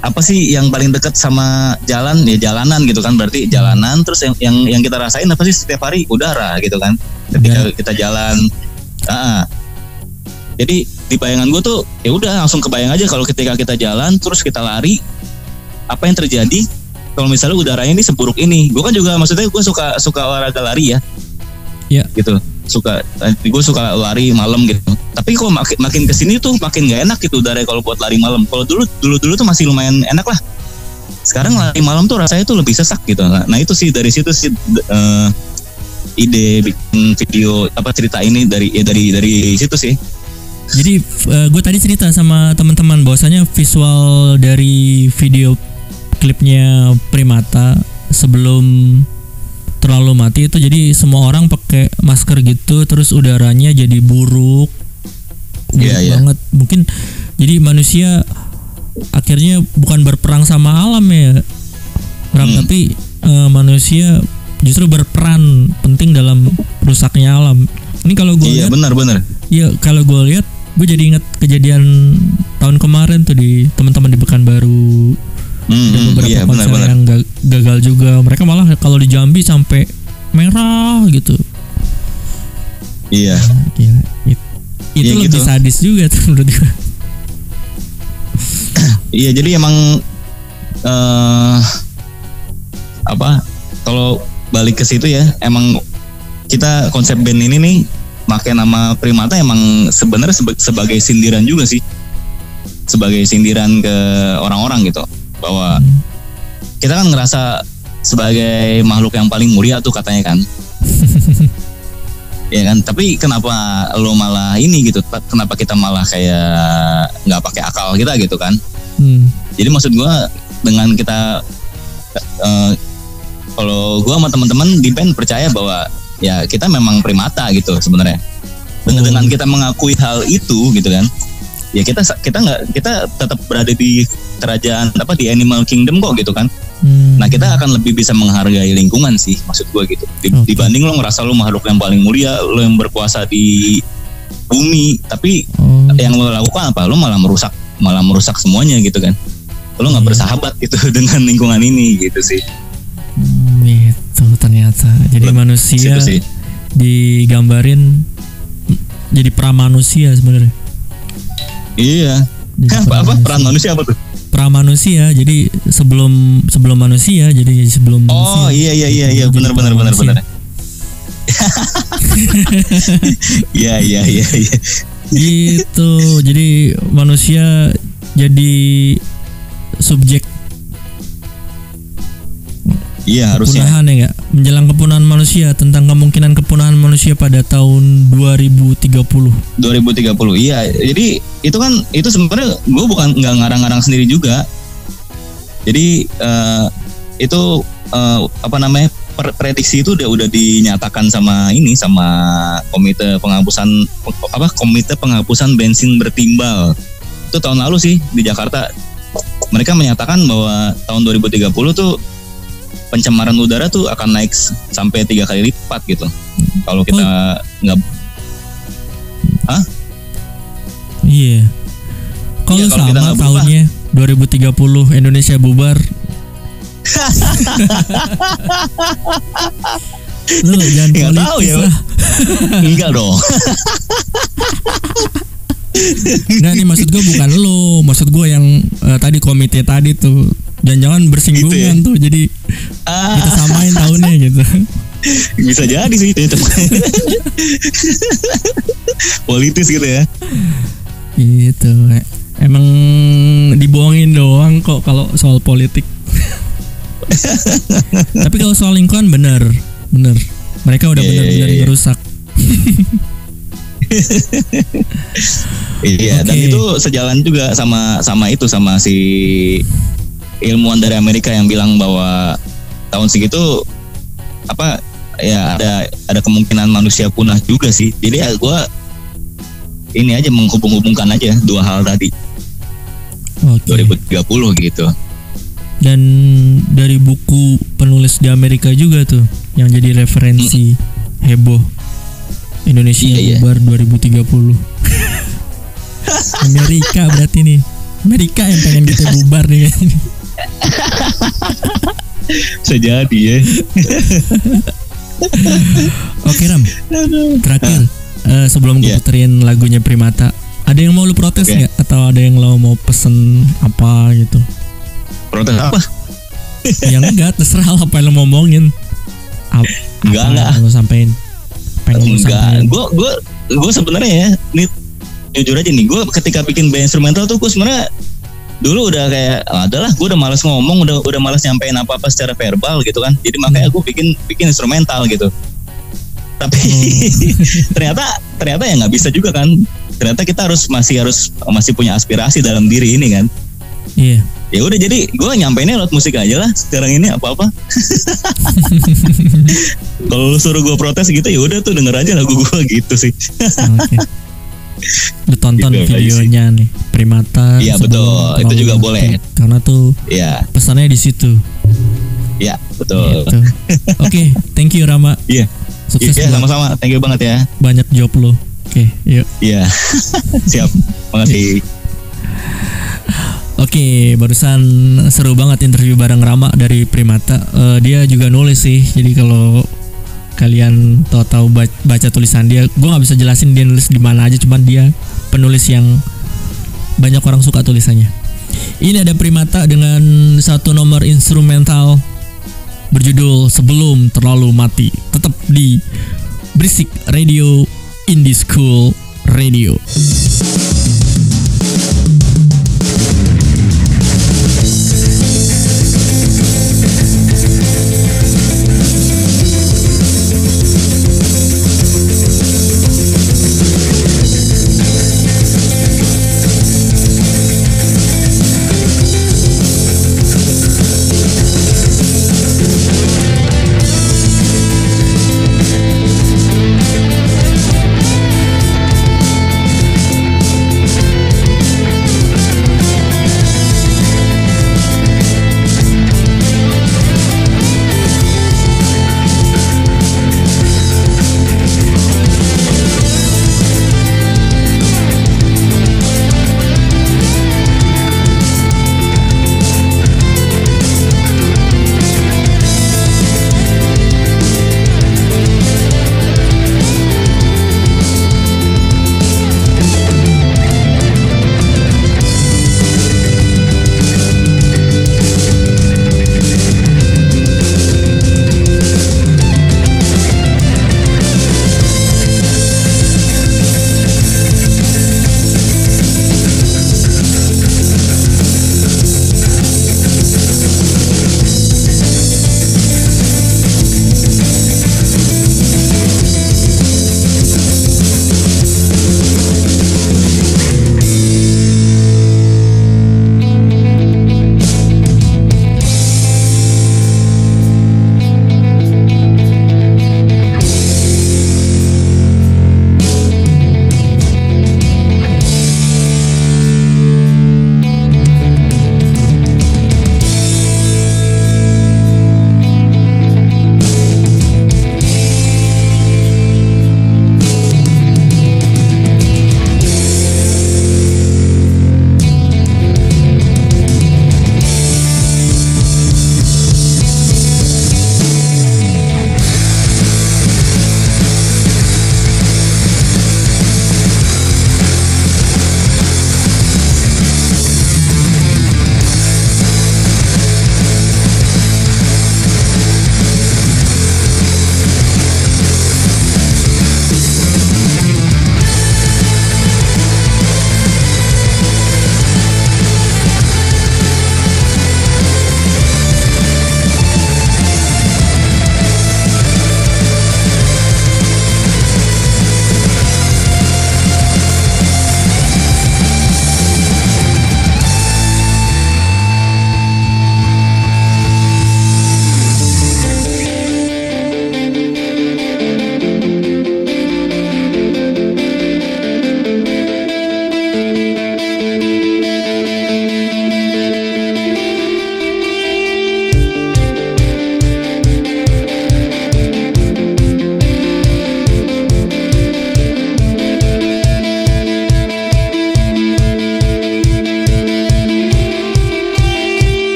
apa sih yang paling dekat sama jalan ya jalanan gitu kan berarti jalanan terus yang yang yang kita rasain apa sih setiap hari udara gitu kan ketika kita jalan Ah, jadi di bayangan gue tuh ya udah langsung kebayang aja kalau ketika kita jalan terus kita lari apa yang terjadi? Kalau misalnya udaranya ini seburuk ini. Gue kan juga maksudnya gue suka suka olahraga lari ya. Ya. gitu. Suka gue suka lari malam gitu. Tapi kok makin makin ke sini tuh makin nggak enak gitu udara kalau buat lari malam. Kalau dulu dulu dulu tuh masih lumayan enak lah. Sekarang lari malam tuh rasanya tuh lebih sesak gitu. Nah, nah itu sih dari situ sih eh, ide bikin video apa cerita ini dari ya dari dari situ sih Jadi gue tadi cerita sama teman-teman bahwasanya visual dari video klipnya Primata sebelum terlalu mati itu jadi semua orang pakai masker gitu terus udaranya jadi buruk buruk Iya, iya. banget mungkin jadi manusia akhirnya bukan berperang sama alam ya Ram, Hmm. tapi eh, manusia justru berperan penting dalam rusaknya alam ini kalau gue iya lihat benar benar Iya, kalau gue lihat, gue jadi inget kejadian tahun kemarin tuh di teman-teman di Pekanbaru. Hmm, Ada beberapa iya konser benar-benar. yang ga- gagal juga. Mereka malah kalau di Jambi sampai merah gitu. Iya. Gila. It- itu Iya lebih gitu. sadis juga tuh menurut gue. Iya jadi emang eh apa? Kalau balik ke situ ya, emang kita konsep band ini nih pakai nama primata emang sebenarnya seba- sebagai sindiran juga sih. Sebagai sindiran ke orang-orang gitu bahwa kita kan ngerasa sebagai makhluk yang paling mulia tuh katanya kan. Ya kan? Tapi kenapa lo malah ini gitu? Kenapa kita malah kayak nggak pakai akal kita gitu kan? Hmm. jadi maksud gua dengan kita eh, kalau gua sama teman-teman di band percaya bahwa ya kita memang primata gitu sebenarnya dengan dengan kita mengakui hal itu gitu kan ya kita kita nggak kita tetap berada di kerajaan apa di animal kingdom kok gitu kan Hmm. nah kita akan lebih bisa menghargai lingkungan sih maksud gua gitu Di- Oke. dibanding lo ngerasa lo makhluk yang paling mulia lo yang berkuasa di bumi tapi Oh. yang lo lakukan apa lo malah merusak malah merusak semuanya gitu kan lo nggak Iya. bersahabat gitu dengan lingkungan ini gitu sih Hmm, itu ternyata. Jadi Situ manusia sih digambarin jadi pramanusia sebenarnya. iya Jadi Hah, apa, apa pramanusia. apa tuh Pramanusia. Jadi sebelum sebelum manusia jadi sebelum oh manusia. iya iya iya iya benar benar benar benar iya iya iya iya gitu jadi manusia jadi subjek iya harusnya. Kepunahan ya menjelang kepunahan manusia tentang kemungkinan kepunahan manusia pada tahun 2030 2030 iya. Jadi itu kan itu sebenarnya gue bukan nggak ngarang-ngarang sendiri juga. Jadi eh, itu eh, apa namanya per- prediksi itu udah udah dinyatakan sama ini sama komite penghapusan apa komite penghapusan bensin bertimbal. Itu tahun lalu sih di Jakarta. Mereka menyatakan bahwa tahun 2030 tuh pencemaran udara tuh akan naik sampai tiga kali lipat gitu. Kalau kita nggak iya. Kalau Iya, kalau kita sama berubah. tahunnya 2030 Indonesia bubar? Lu jangan Nggak politis tahu ya. lah. Enggak dong. Nggak nih maksud gue bukan lo Maksud gue yang eh, tadi komite tadi tuh Jangan-jangan bersinggungan Gitu tuh Jadi ah. kita samain tahunnya gitu. Bisa jadi sih itu. Politis gitu ya. Gitu Emang dibohongin doang kok Kalau soal politik. Tapi kalau soal lingkungan bener. Bener. Mereka udah Iya, iya, bener-bener iya, iya. ngerusak. Iya dan Oke. itu sejalan juga sama sama itu sama si ilmuwan dari Amerika yang bilang bahwa tahun segitu apa ya ada ada kemungkinan manusia punah juga sih. Jadi ya gue ini aja menghubung-hubungkan aja dua hal tadi. Oke. 2030 gitu. Dan dari buku penulis di Amerika juga tuh Yang jadi referensi heboh Indonesia Iya, iya. bubar 2030 Amerika berarti nih. Amerika yang pengen kita bubar nih sejadi ya. Oke Ram. Terakhir eh, Sebelum gue Iya. puterin lagunya Primata Ada yang mau lu protes nggak? Atau ada yang lo mau pesen apa gitu? Protes apa? Yang enggak terserah lah apa yang lo mau ngomongin Ap- Enggak, apa enggak. yang lo sampein? Lo enggak. sampein. Gue gue gue sebenarnya ya ini jujur aja nih gue ketika bikin band instrumental tuh gue sebenarnya dulu udah kayak "Ah, adalah gue udah malas ngomong udah udah malas nyampein apa apa secara verbal gitu kan. Jadi makanya gue bikin bikin instrumental gitu. Tapi ternyata ternyata ya nggak bisa juga kan. Ternyata kita harus masih harus masih punya aspirasi dalam diri ini kan. Iya. Ya udah jadi gue nyampeinnya lewat musik aja lah sekarang ini apa apa kalau lu suruh gue protes gitu ya udah tuh denger aja lagu gue gitu sih. Oke. Lu tonton Gitu videonya nih Primata. Iya, betul. Itu juga mati. boleh. Karena tuh ya pesannya di situ. ya betul Gitu. Oke, thank you Rama. Iya. Sukses Iya buat sama-sama thank you banget ya banyak job lo. Oke, yuk. Iya siap makasih Oke, barusan seru banget interview bareng Rama dari Primata. Eh, dia juga nulis sih. Jadi kalau kalian tahu-tahu ba- baca tulisan dia, gue nggak bisa jelasin dia nulis di mana aja. Cuman dia penulis yang banyak orang suka tulisannya. Ini ada Primata dengan satu nomor instrumental berjudul Sebelum Terlalu Mati. Tetap di Berisik Radio Indie School Radio.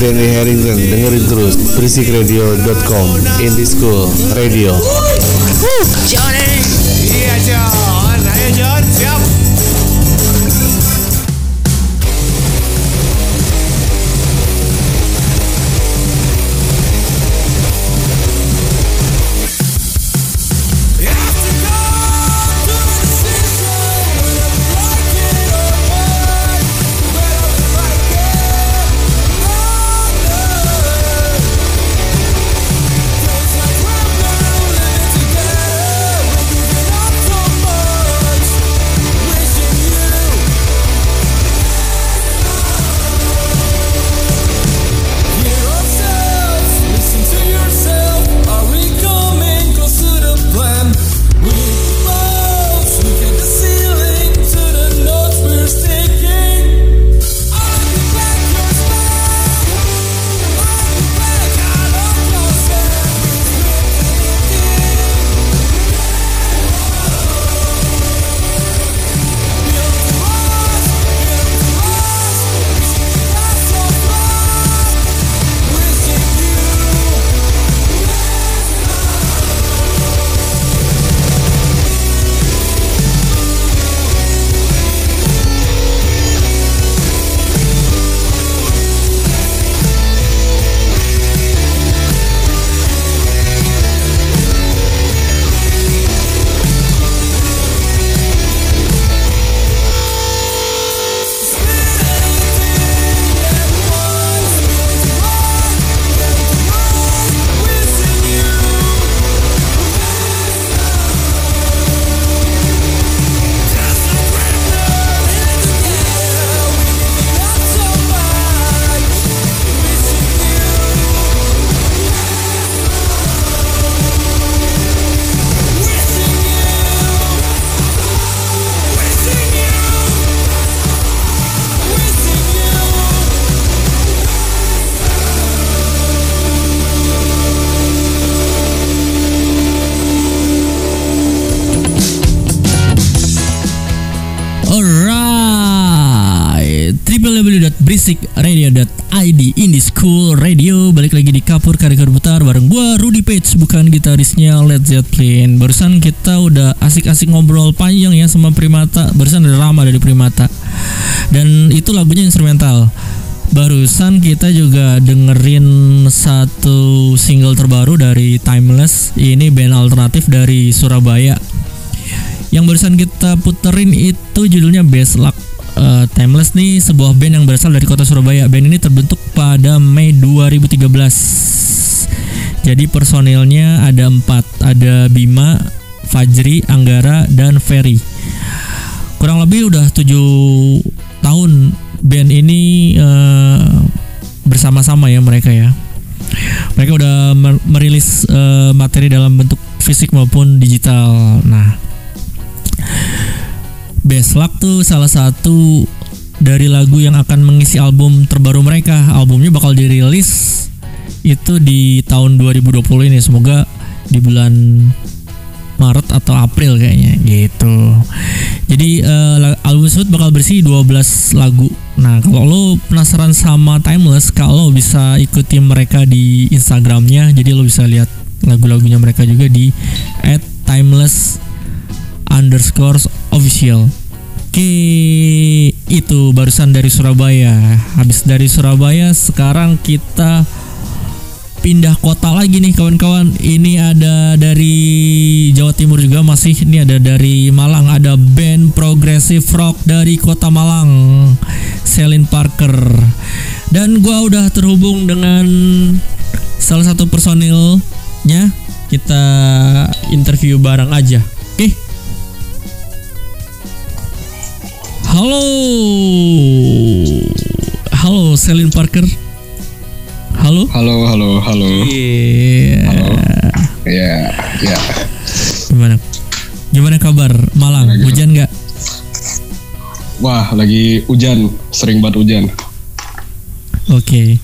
Stanley Harrington. Dengerin terus beristikradio.com Indie School Radio. Johnny Iya John www.beristikradio.id Indie School Radio. Balik lagi di Kapur Karikar Putar Bareng gua Rudy Page. Bukan gitarisnya Led Zeppelin. Barusan kita udah asik-asik ngobrol panjang ya Sama Primata. Barusan udah lama dari Primata. Dan itu lagunya instrumental. Barusan kita juga dengerin satu single terbaru dari Timeless. Ini band alternatif dari Surabaya. Yang barusan kita puterin itu judulnya Best Luck Eh, Timeless nih sebuah band yang berasal dari kota Surabaya. Band ini terbentuk pada Mei 2013. Jadi personilnya ada empat, ada Bima, Fajri, Anggara, dan Ferry. Kurang lebih udah tujuh tahun band ini eh, bersama-sama ya mereka ya. Mereka udah mer- merilis eh, materi dalam bentuk fisik maupun digital. Nah, Best Luck tuh salah satu dari lagu yang akan mengisi album terbaru mereka. Albumnya bakal dirilis itu di tahun 2020 ini. Semoga di bulan Maret atau April kayaknya gitu. Jadi la- album tersebut bakal bersih 12 lagu. Nah, kalau lo penasaran sama Timeless, kalau bisa ikuti mereka di Instagramnya, jadi lo bisa lihat lagu-lagunya mereka juga di @timeless underscore official. Oke, itu barusan dari Surabaya. Habis dari Surabaya, sekarang kita pindah kota lagi nih kawan-kawan. Ini ada dari Jawa Timur juga masih. Ini ada dari Malang. Ada band progressive rock dari kota Malang, Selin Parker. Dan gua udah terhubung dengan salah satu personilnya. Kita interview bareng aja. Oke. Halo. Halo Selin Parker. Halo. Halo, halo, halo. Iya. Ya, ya. Gimana? Gimana kabar Malang? Hujan nggak? Wah, lagi hujan, sering banget hujan. Oke.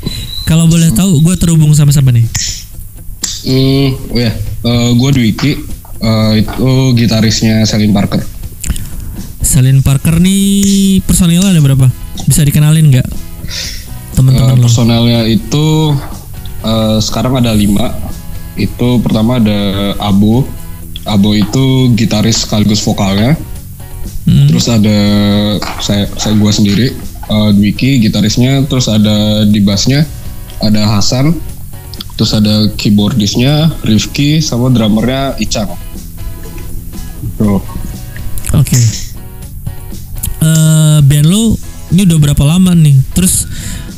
Kalau boleh tahu, gue terhubung sama siapa nih? Hmm, oh ya, gue Dwiki, eh, itu gitarisnya Selin Parker. Selin Parker nih personilnya ada berapa? Bisa dikenalin nggak? Teman-teman lo? personelnya itu eh, sekarang ada lima. Itu pertama ada Abo. Abo itu gitaris sekaligus vokalnya. Hmm. Terus ada saya saya gua sendiri, eh, Dwiki gitarisnya. Terus ada di bassnya ada Hasan. Terus ada keyboardisnya Rifki sama drummernya Icang. Tuh. Oke. Eh band lo ini udah berapa lama nih? Terus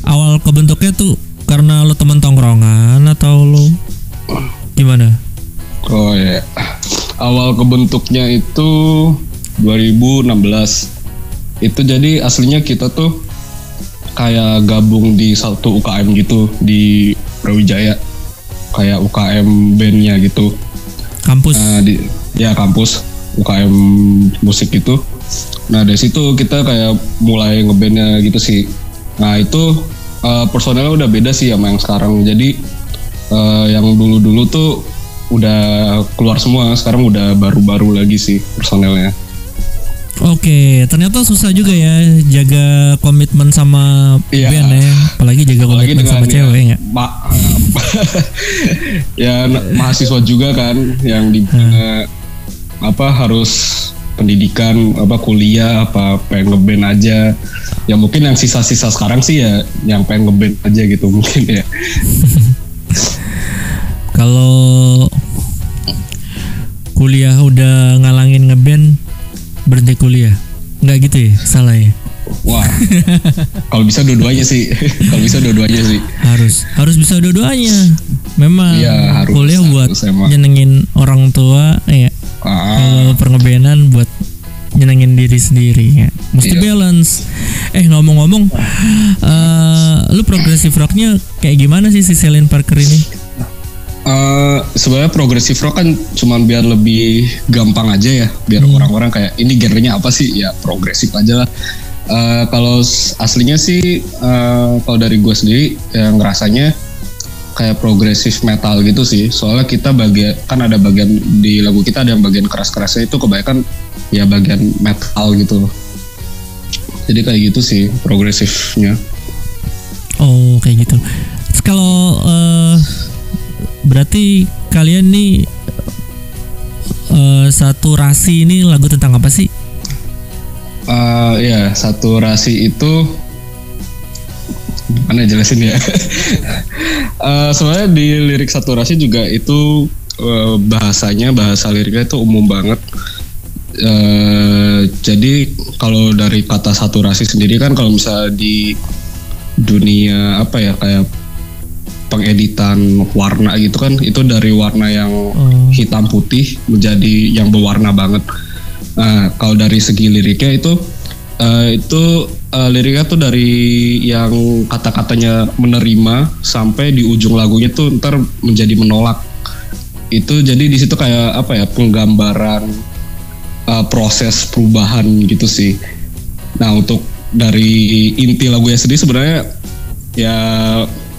awal kebentuknya tuh karena lo temen tongkrongan atau lo gimana? Oh ya. Awal kebentuknya itu 2016. Itu jadi aslinya kita tuh kayak gabung di satu UKM gitu di Brawijaya. Kayak UKM bandnya gitu. Kampus. Nah, di ya kampus UKM musik itu. Nah dari situ kita kayak mulai ngebandnya gitu sih. Nah itu eh, personelnya udah beda sih sama yang sekarang. Jadi eh, yang dulu-dulu tuh udah keluar semua. Sekarang udah baru-baru lagi sih personelnya. Oke, ternyata susah juga ya jaga komitmen sama Iya. band ya, apalagi jaga Apalagi komitmen sama dengan cewek ya. ma- ya mahasiswa juga kan yang di mana apa harus pendidikan apa kuliah apa pengen ngeband aja ya mungkin yang sisa-sisa sekarang sih ya yang pengen ngeband aja gitu mungkin ya Kalau kuliah udah ngalangin ngeband berhenti kuliah, nggak gitu ya? Salah ya? Wah kalau bisa dua-duanya sih kalau bisa dua-duanya sih Harus, harus bisa dua-duanya. Memang Iya, harus, kuliah buat harus emang. nyenengin orang tua, ya. ah, Kalau buat nyenengin diri sendiri ya. Mesti Iya. balance. Eh ngomong-ngomong, eh lu progressive rocknya kayak gimana sih si Celine Parker ini? Eh, sebenarnya progressive rock kan cuman biar lebih gampang aja ya biar orang-orang kayak ini genrenya apa sih ya progresif aja lah Eh, kalau aslinya sih eh, kalau dari gue sendiri yang ngerasanya kayak progresif metal gitu sih soalnya kita bagian kan ada bagian di lagu kita ada yang bagian keras-kerasnya itu kebanyakan ya bagian metal gitu jadi kayak gitu sih progresifnya Oh kayak gitu. Kalau eh, berarti kalian nih eh, satu rasi ini lagu tentang apa sih? Eh, ya saturasi itu mana jelasin ya Eh, sebenarnya di lirik saturasi juga itu eh, bahasanya bahasa liriknya itu umum banget Eh, jadi kalau dari kata saturasi sendiri kan kalau misalnya di dunia apa ya kayak pengeditan warna gitu kan itu dari warna yang Oh. hitam putih menjadi yang berwarna banget. Nah, kalau dari segi liriknya itu eh, itu eh, liriknya tuh dari yang kata-katanya menerima sampai di ujung lagunya tuh ntar menjadi menolak. Itu jadi di situ kayak apa ya penggambaran eh, proses perubahan gitu sih. Nah, untuk dari inti lagunya sendiri sebenarnya ya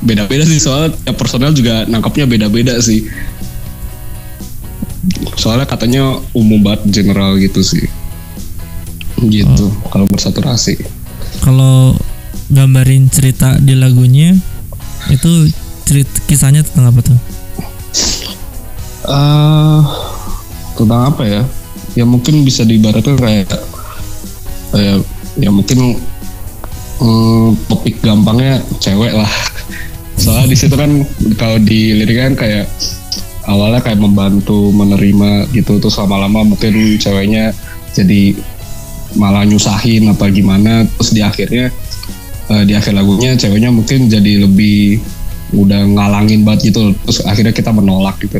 beda-beda sih soalnya tiap personel juga nangkapnya beda-beda sih soalnya katanya umum banget general gitu sih. Gitu kalau bersaturasi Kalau gambarin cerita di lagunya itu cerita kisahnya tentang apa tuh? eh tentang apa ya? Ya mungkin bisa diibaratkan kayak kayak ya mungkin hmm, topik gampangnya cewek lah. Soalnya di situ kan kalau di lirik kan kayak awalnya kayak membantu menerima gitu terus lama-lama mungkin ceweknya jadi malah nyusahin apa gimana terus di akhirnya eh, di akhir lagunya ceweknya mungkin jadi lebih udah ngalangin banget gitu terus akhirnya kita menolak gitu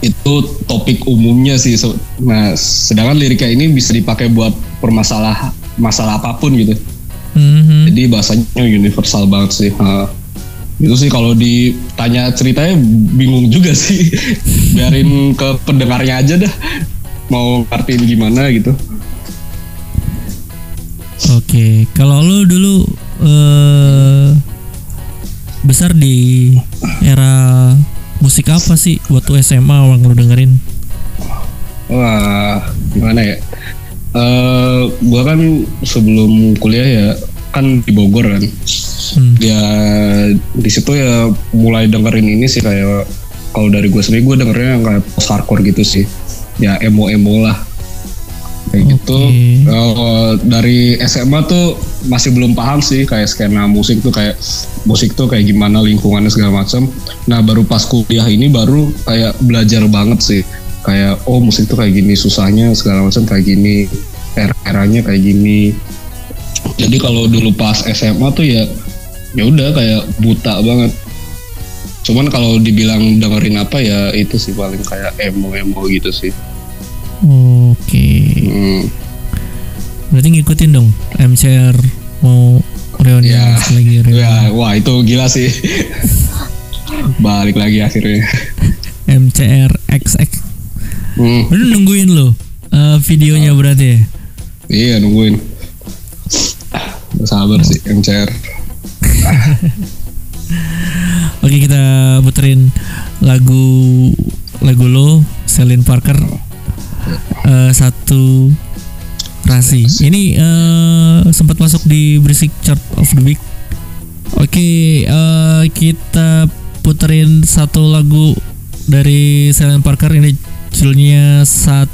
itu topik umumnya sih nah sedangkan liriknya ini bisa dipakai buat permasalah masalah apa pun gitu Mhm. jadi bahasanya universal banget sih Ha. Itu sih kalau ditanya ceritanya bingung juga sih biarin ke pendengarnya aja dah mau ngertiin gimana gitu Oke, kalau lu dulu eh besar di era musik apa sih waktu SMA orang lu dengerin? Wah, gimana ya? Eh, gua kan sebelum kuliah ya kan di Bogor kan. Hmm. ya di situ ya mulai dengerin ini sih kayak kalau dari gue sendiri gue dengernya yang kayak post hardcore gitu sih. Ya emo emo lah. Kayak gitu. Oke. Kalau dari SMA tuh masih belum paham sih kayak skena musik tuh kayak musik tuh kayak gimana lingkungannya segala macam nah baru pas kuliah ini baru kayak belajar banget sih. Kayak oh musik tuh kayak gini susahnya segala macam kayak gini era-eranya kayak gini. Jadi kalau dulu pas SMA tuh ya ya udah kayak buta banget cuman kalau dibilang dengerin apa ya itu sih paling kayak emo emo gitu sih Oke. Hmm, Berarti ngikutin dong MCR mau reuni Ya. lagi reuni. ya wah itu gila sih balik lagi akhirnya MCR XX. Hmm, Udah nungguin lo eh, videonya berarti ya? iya nungguin sabar sih MCR Oke kita puterin lagu lagu lo Celine Parker eh, satu rasi. Ini eh, sempat masuk di Berisik Chart of the Week. Oke eh, kita puterin satu lagu dari Celine Parker ini judulnya sat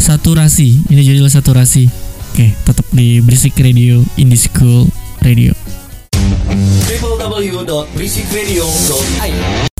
satu rasi. Ini judul satu rasi. Oke tetap di Berisik Radio Indie School Radio. www.berisikradio.id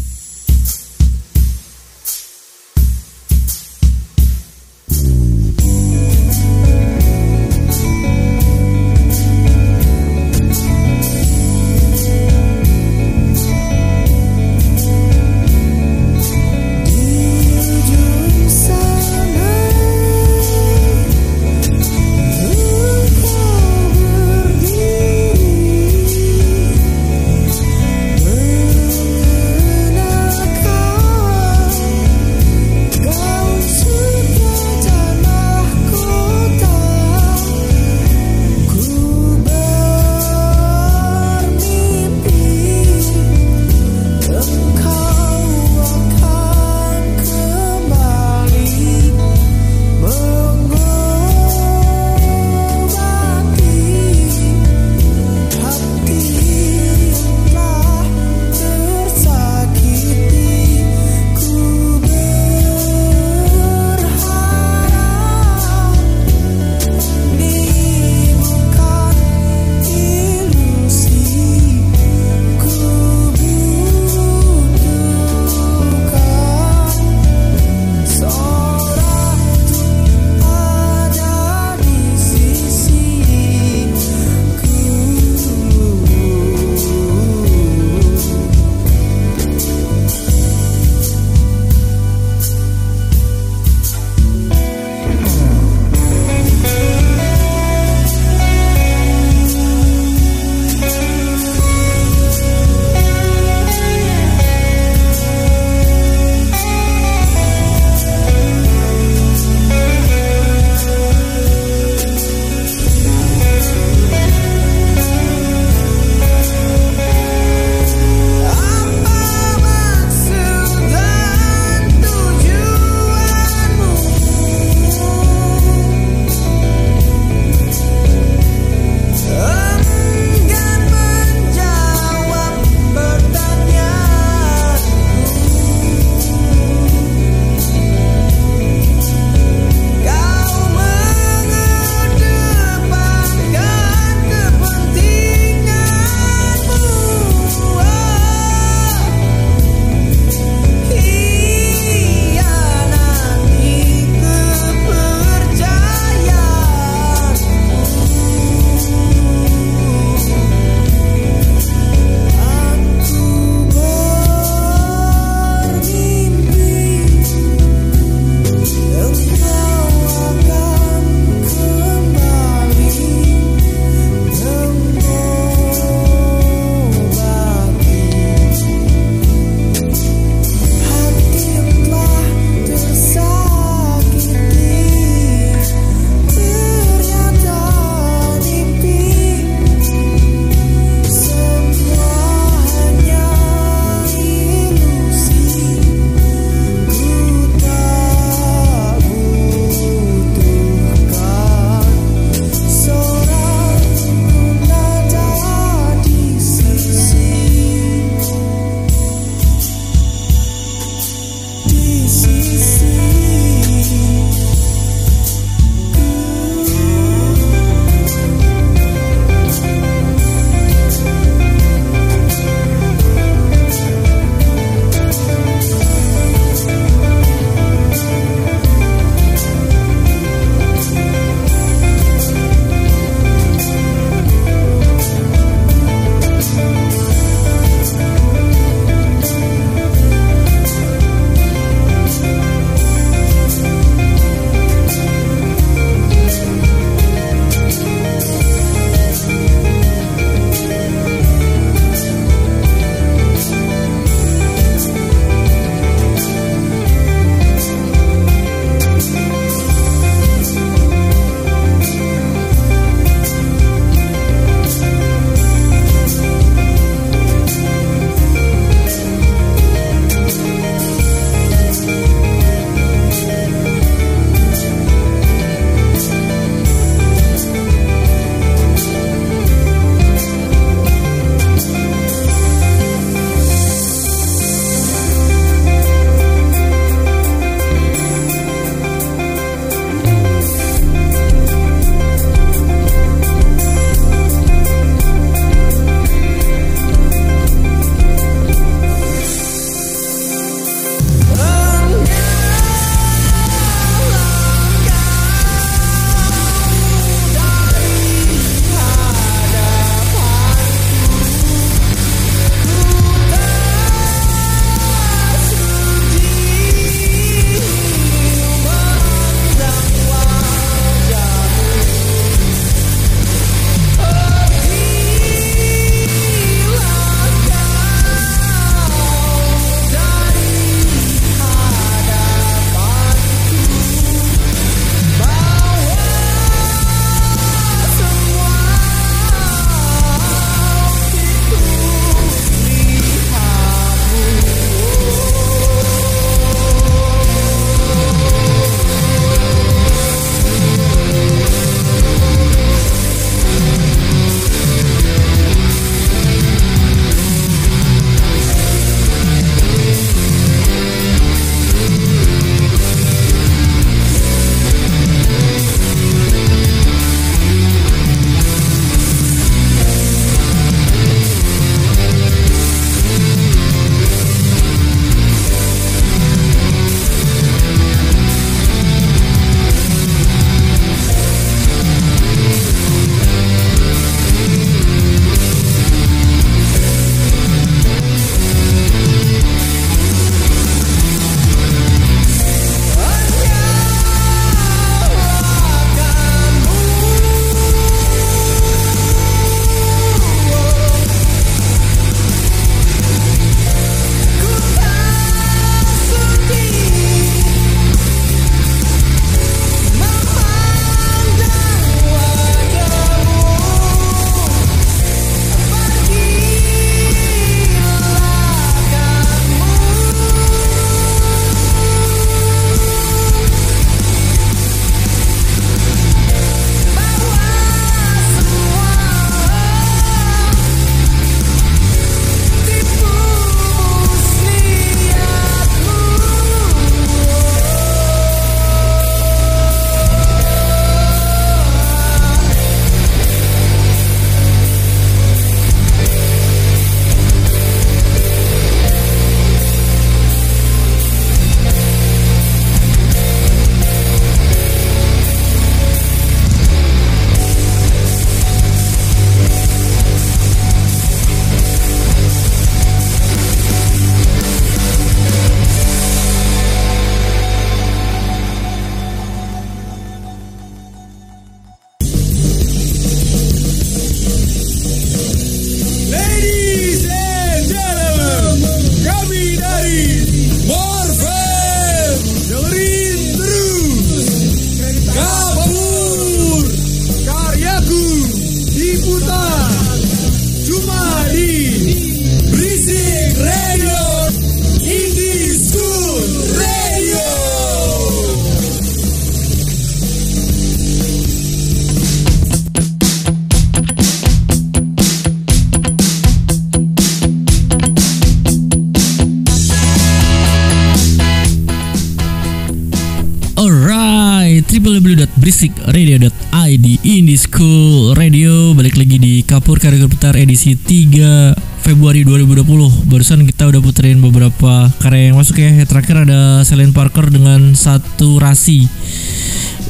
www.beristikradio.id Indie School Radio. Balik lagi di Kapur Karya Putar edisi 3 Februari 2020 barusan kita udah puterin beberapa karya yang masuk ya. Terakhir ada Celine Parker dengan satu rasi.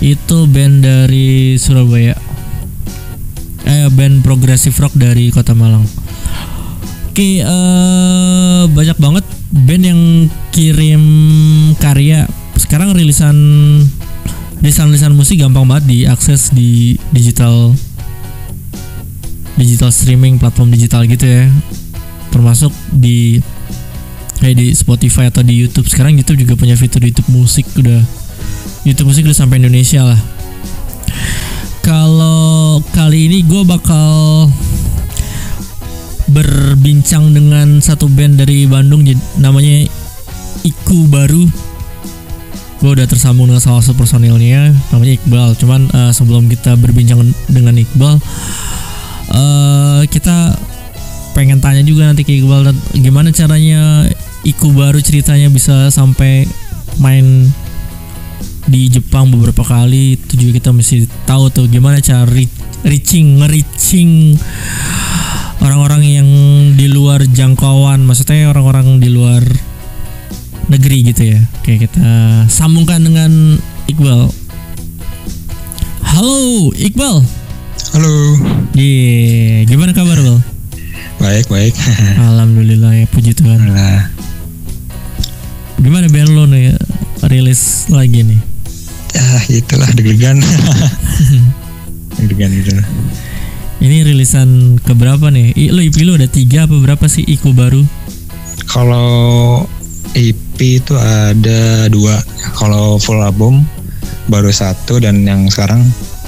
Itu band dari Surabaya. Eh band progressive rock dari Kota Malang. Oke eh, banyak banget band yang kirim karya. Sekarang rilisan rilisan-rilisan musik gampang banget diakses di digital digital streaming platform digital gitu ya. Termasuk di kayak di Spotify atau di YouTube. Sekarang YouTube juga punya fitur YouTube musik udah. YouTube musik udah sampai Indonesia lah. Kalau kali ini gue bakal berbincang dengan satu band dari Bandung namanya Iku Baru gue udah tersambung dengan salah satu personilnya namanya Iqbal. Cuman eh, sebelum kita berbincang dengan Iqbal eh kita pengen tanya juga nanti ke Iqbal gimana caranya Iku Baru ceritanya bisa sampai main di Jepang beberapa kali itu juga kita mesti tahu tuh gimana cara re- reaching nge-reaching orang-orang yang di luar jangkauan. Maksudnya orang-orang di luar negeri gitu ya oke kita sambungkan dengan Iqbal halo Iqbal Halo, Iya, gimana kabar Bal? baik baik. Alhamdulillah ya puji Tuhan. Nah, Gimana band lo nih rilis lagi nih? ya itulah deg-degan. deg-degan gitu. Ini rilisan keberapa nih? I, lo IP lo ada tiga apa berapa sih Iku baru? Kalau Itu ada dua. Kalau full album baru satu dan yang sekarang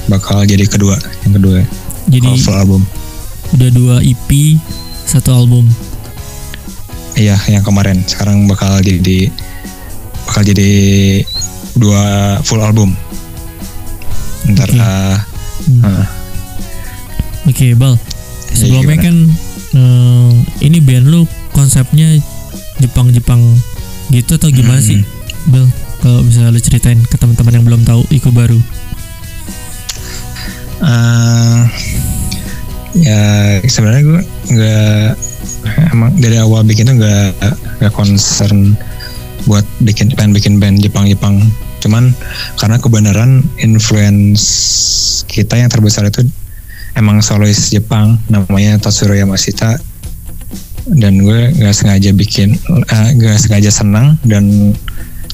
bakal jadi kedua. Yang kedua. Jadi Kalau full album. udah dua EP satu album. Iya, yang kemarin. Sekarang bakal jadi bakal jadi dua full album. Ntar Oke. ah, Hmm. ah, Oke Bal. Sebelumnya gimana? kan eh, ini band lo konsepnya Jepang-Jepang gitu atau gimana Hmm. sih? Bal, kalau bisa lo ceritain ke teman-teman yang belum tahu Iku baru. Eh, ya sebenarnya gue nggak emang dari awal bikin tuh nggak nggak concern buat bikin pengen bikin band Jepang Jepang cuman karena kebenaran influence kita yang terbesar itu emang solois Jepang namanya Tatsuro Yamashita dan gue nggak sengaja bikin eh, nggak sengaja senang dan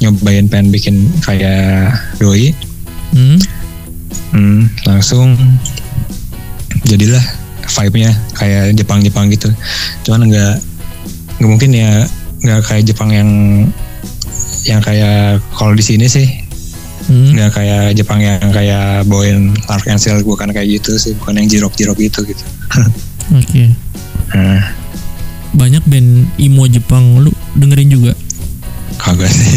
nyobain pengen bikin kayak doi Hmm? Hmm, langsung jadilah vibe-nya kayak Jepang-Jepang gitu. Cuman nggak nggak mungkin ya nggak kayak Jepang yang yang kayak kalau di sini sih Hmm? nggak kayak Jepang yang kayak bawain Arkansas bukan kayak gitu sih, bukan yang jirok-jirok gitu gitu. Oke. Nah, Banyak band emo Jepang lu dengerin juga. kagak sih.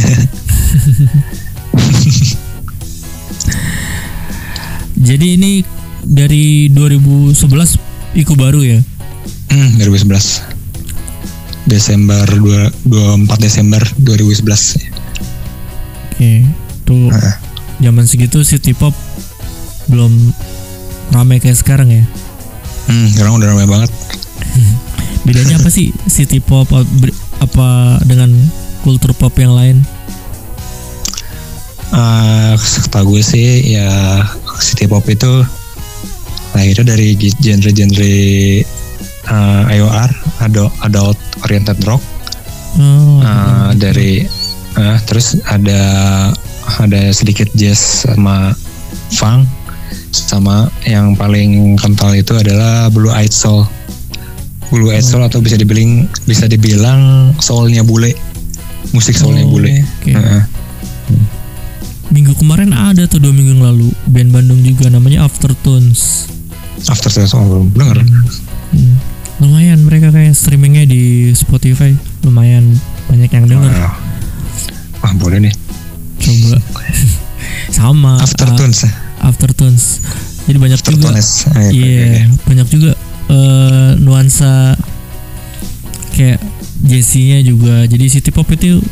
Jadi ini dari 2011 Iku baru ya. Hmm, 2011. Desember 2, 24 Desember 2011. Oke. Tuh Nah. zaman segitu city pop belum ramai kayak sekarang ya. Hmm, sekarang udah ramai banget. Bedanya apa sih city pop apa dengan kultur pop yang lain? Eh, setahu gue sih ya city pop itu lahirnya dari genre-genre eh, IOR, adult, adult oriented rock, Oh, Eh, dari eh, terus ada ada sedikit jazz sama funk, sama yang paling kental itu adalah blue eyed soul. Blue eyed soul atau bisa dibilang bisa dibilang soulnya bule, musik soulnya Oh, bule. oke. Heeh. Minggu kemarin ada tuh dua minggu yang lalu band Bandung juga namanya Aftertones. After Sales belum denger. Hmm. Lumayan mereka kayak streamingnya di Spotify lumayan banyak yang denger. Wah, Wah, boleh nih. Coba sama Aftertones. uh, Aftertones. Jadi banyak juga Aftertones. Ah, Iya, oke, oke, oke. banyak juga eh, nuansa kayak Jesse-nya juga. Jadi city pop itu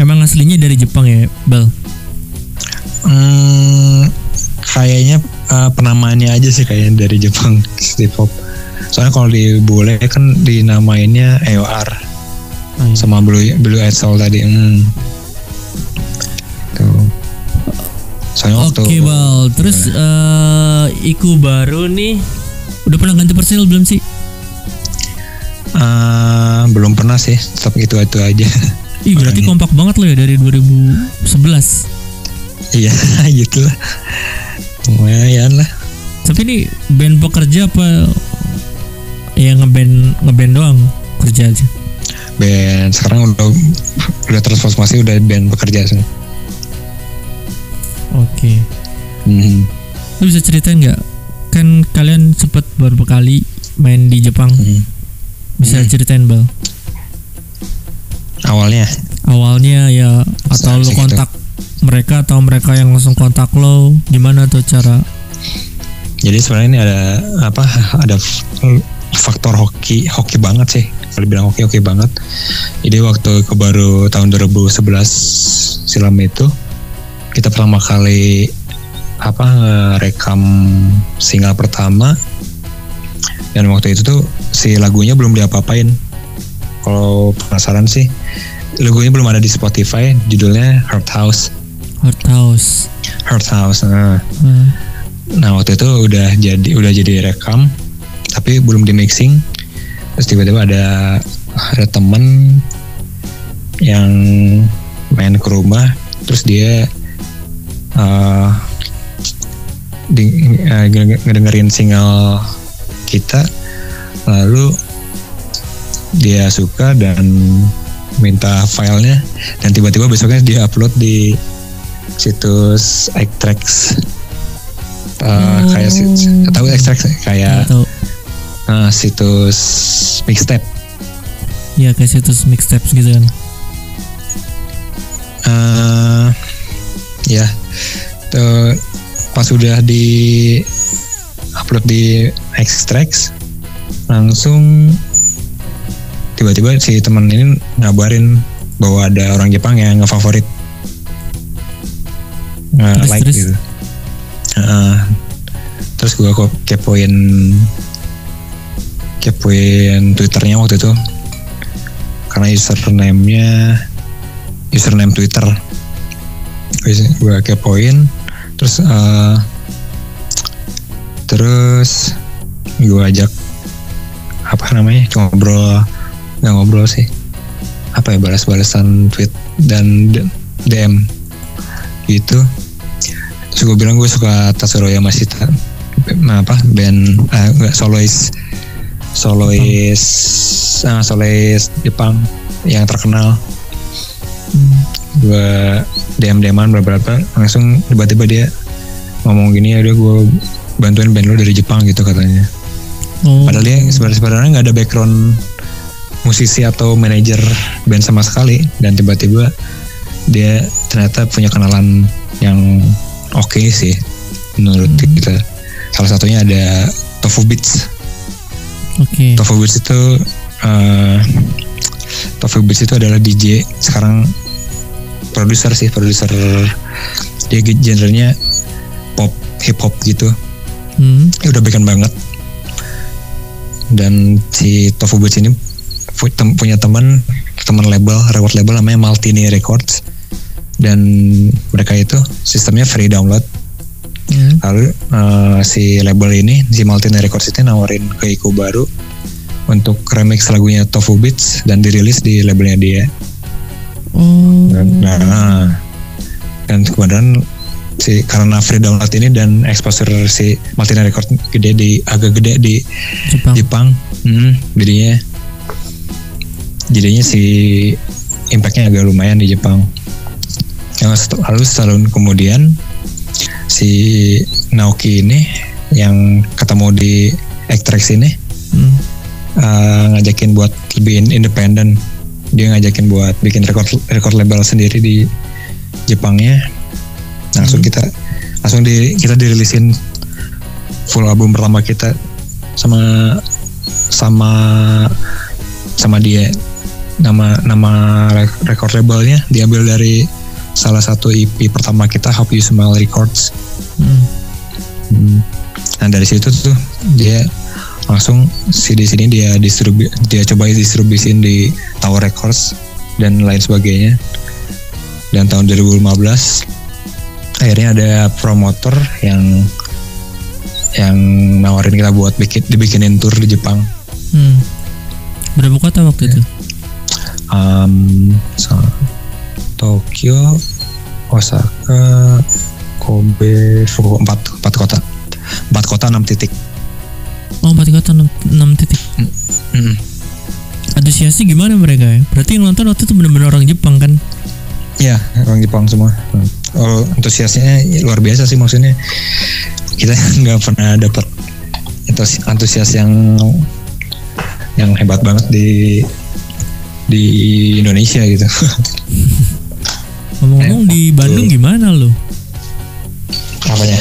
emang aslinya dari Jepang ya, Bal? Hmm, kayaknya uh, penamaannya aja sih kayaknya dari Jepang hip hop. Soalnya kalau di bule kan dinamainnya EOR Oh, iya. sama Blue Blue Soul tadi. Hmm. Tuh. Soalnya waktu Oke bal, terus eh, Iku baru nih udah pernah ganti personil belum sih? uh, belum pernah sih, tetap gitu itu aja. Ih berarti Makanya. kompak banget lo ya dari 2011 Iya, gitu lah. Lumayan lah. Tapi ini band pekerja apa ya ngeband ngeband doang kerja aja? Band sekarang udah udah transformasi udah band bekerja sih. Oke. Hmm. Lu bisa ceritain nggak? Kan kalian sempat beberapa kali main di Jepang. Hmm. Bisa ceritain bal? Awalnya Awalnya ya atau Bisa gitu. kontak mereka atau mereka yang langsung kontak lo gimana tuh cara? Jadi sebenarnya ini ada apa? Ada faktor hoki hoki banget sih. Kalau dibilang hoki hoki banget. Jadi waktu ke baru tahun 2011 silam itu kita pertama kali apa rekam single pertama dan waktu itu tuh si lagunya belum diapa-apain. Kalau penasaran sih, lagunya belum ada di Spotify. Judulnya Heart House. Hot House. Heart House. Nah, Hmm. Nah waktu itu udah jadi udah jadi rekam, tapi belum di mixing. Terus tiba-tiba ada ada temen yang main ke rumah, terus dia uh, di- uh, ngede- ngedengerin single kita, lalu dia suka dan minta filenya, dan tiba-tiba besoknya dia upload di situs iTracks Uh, kayak si- tahu Extract kayak Tahu. uh, situs mixtape. Ya kayak situs mixtapes gitu kan. uh, ya. Tuh pas sudah di upload di Extract langsung tiba-tiba si teman ini ngabarin bahwa ada orang Jepang yang ngefavorit. Nge Terus, like terus? gitu. Heeh. terus gue kok kepoin kepoin twitternya waktu itu. Karena username-nya username Twitter. Gue kepoin terus eh, terus gue ajak apa namanya ngobrol nggak ngobrol sih. Apa ya balas-balasan tweet dan DM gitu. Terus gue bilang gue suka Tatsuroya Mashita nah, apa band ah, enggak solois solois ah, solois Jepang yang terkenal gue DM DMan beberapa langsung tiba-tiba dia ngomong gini ya udah gue bantuin band lo dari Jepang gitu katanya. Oh. padahal dia sebenarnya sebenarnya nggak ada background musisi atau manajer band sama sekali. Dan tiba-tiba dia ternyata punya kenalan yang oke sih menurut kita. Salah satunya ada Tofu Beats. Oke. Tofu Beats itu eh Tofu Beats itu adalah DJ sekarang produser sih produser dia genrenya pop hip hop gitu. Hmm. ya udah bikin banget. Dan si Tofu Beats ini punya teman teman label record label namanya Maltini Records. Dan mereka itu sistemnya free download. Hmm. lalu eh, si label ini si Maltini Records ini nawarin ke Iku baru untuk remix lagunya Tofu Beats dan dirilis di labelnya dia Oh. Nah, dan kemudian si karena free download ini dan exposure si Maltina Record gede di agak gede di Jepang. Jepang, hmm, jadinya jadinya si impactnya agak lumayan di Jepang. Yang lalu setahun kemudian si Naoki ini yang ketemu di Extrax ini Hmm. uh, ngajakin buat lebih in- independen dia ngajakin buat bikin record record label sendiri di Jepangnya langsung kita langsung di kita dirilisin full album pertama kita sama sama sama dia nama nama re- record labelnya diambil dari salah satu EP pertama kita Hope You Smile Records Hmm. Hmm. Nah dari situ tuh dia langsung CD sini dia distribu dia coba distribusin di Tower Records dan lain sebagainya. Dan tahun 2015 akhirnya ada promotor yang yang nawarin kita buat bikin dibikinin tour di Jepang. Hmm. Berapa kota waktu itu? Um, so- Tokyo, Osaka, Kobe, Fukuoka empat empat kota, empat kota enam titik. Oh, empat kota enam, enam titik. Mm. Antusiasnya gimana mereka ya? Berarti yang nonton waktu itu benar-benar orang Jepang kan? Ya orang Jepang semua. Hmm. Oh antusiasnya luar biasa sih maksudnya kita nggak pernah dapat antusi- antusias yang yang hebat banget di di Indonesia gitu. Ngomong-ngomong di Bandung gimana lo? Apanya?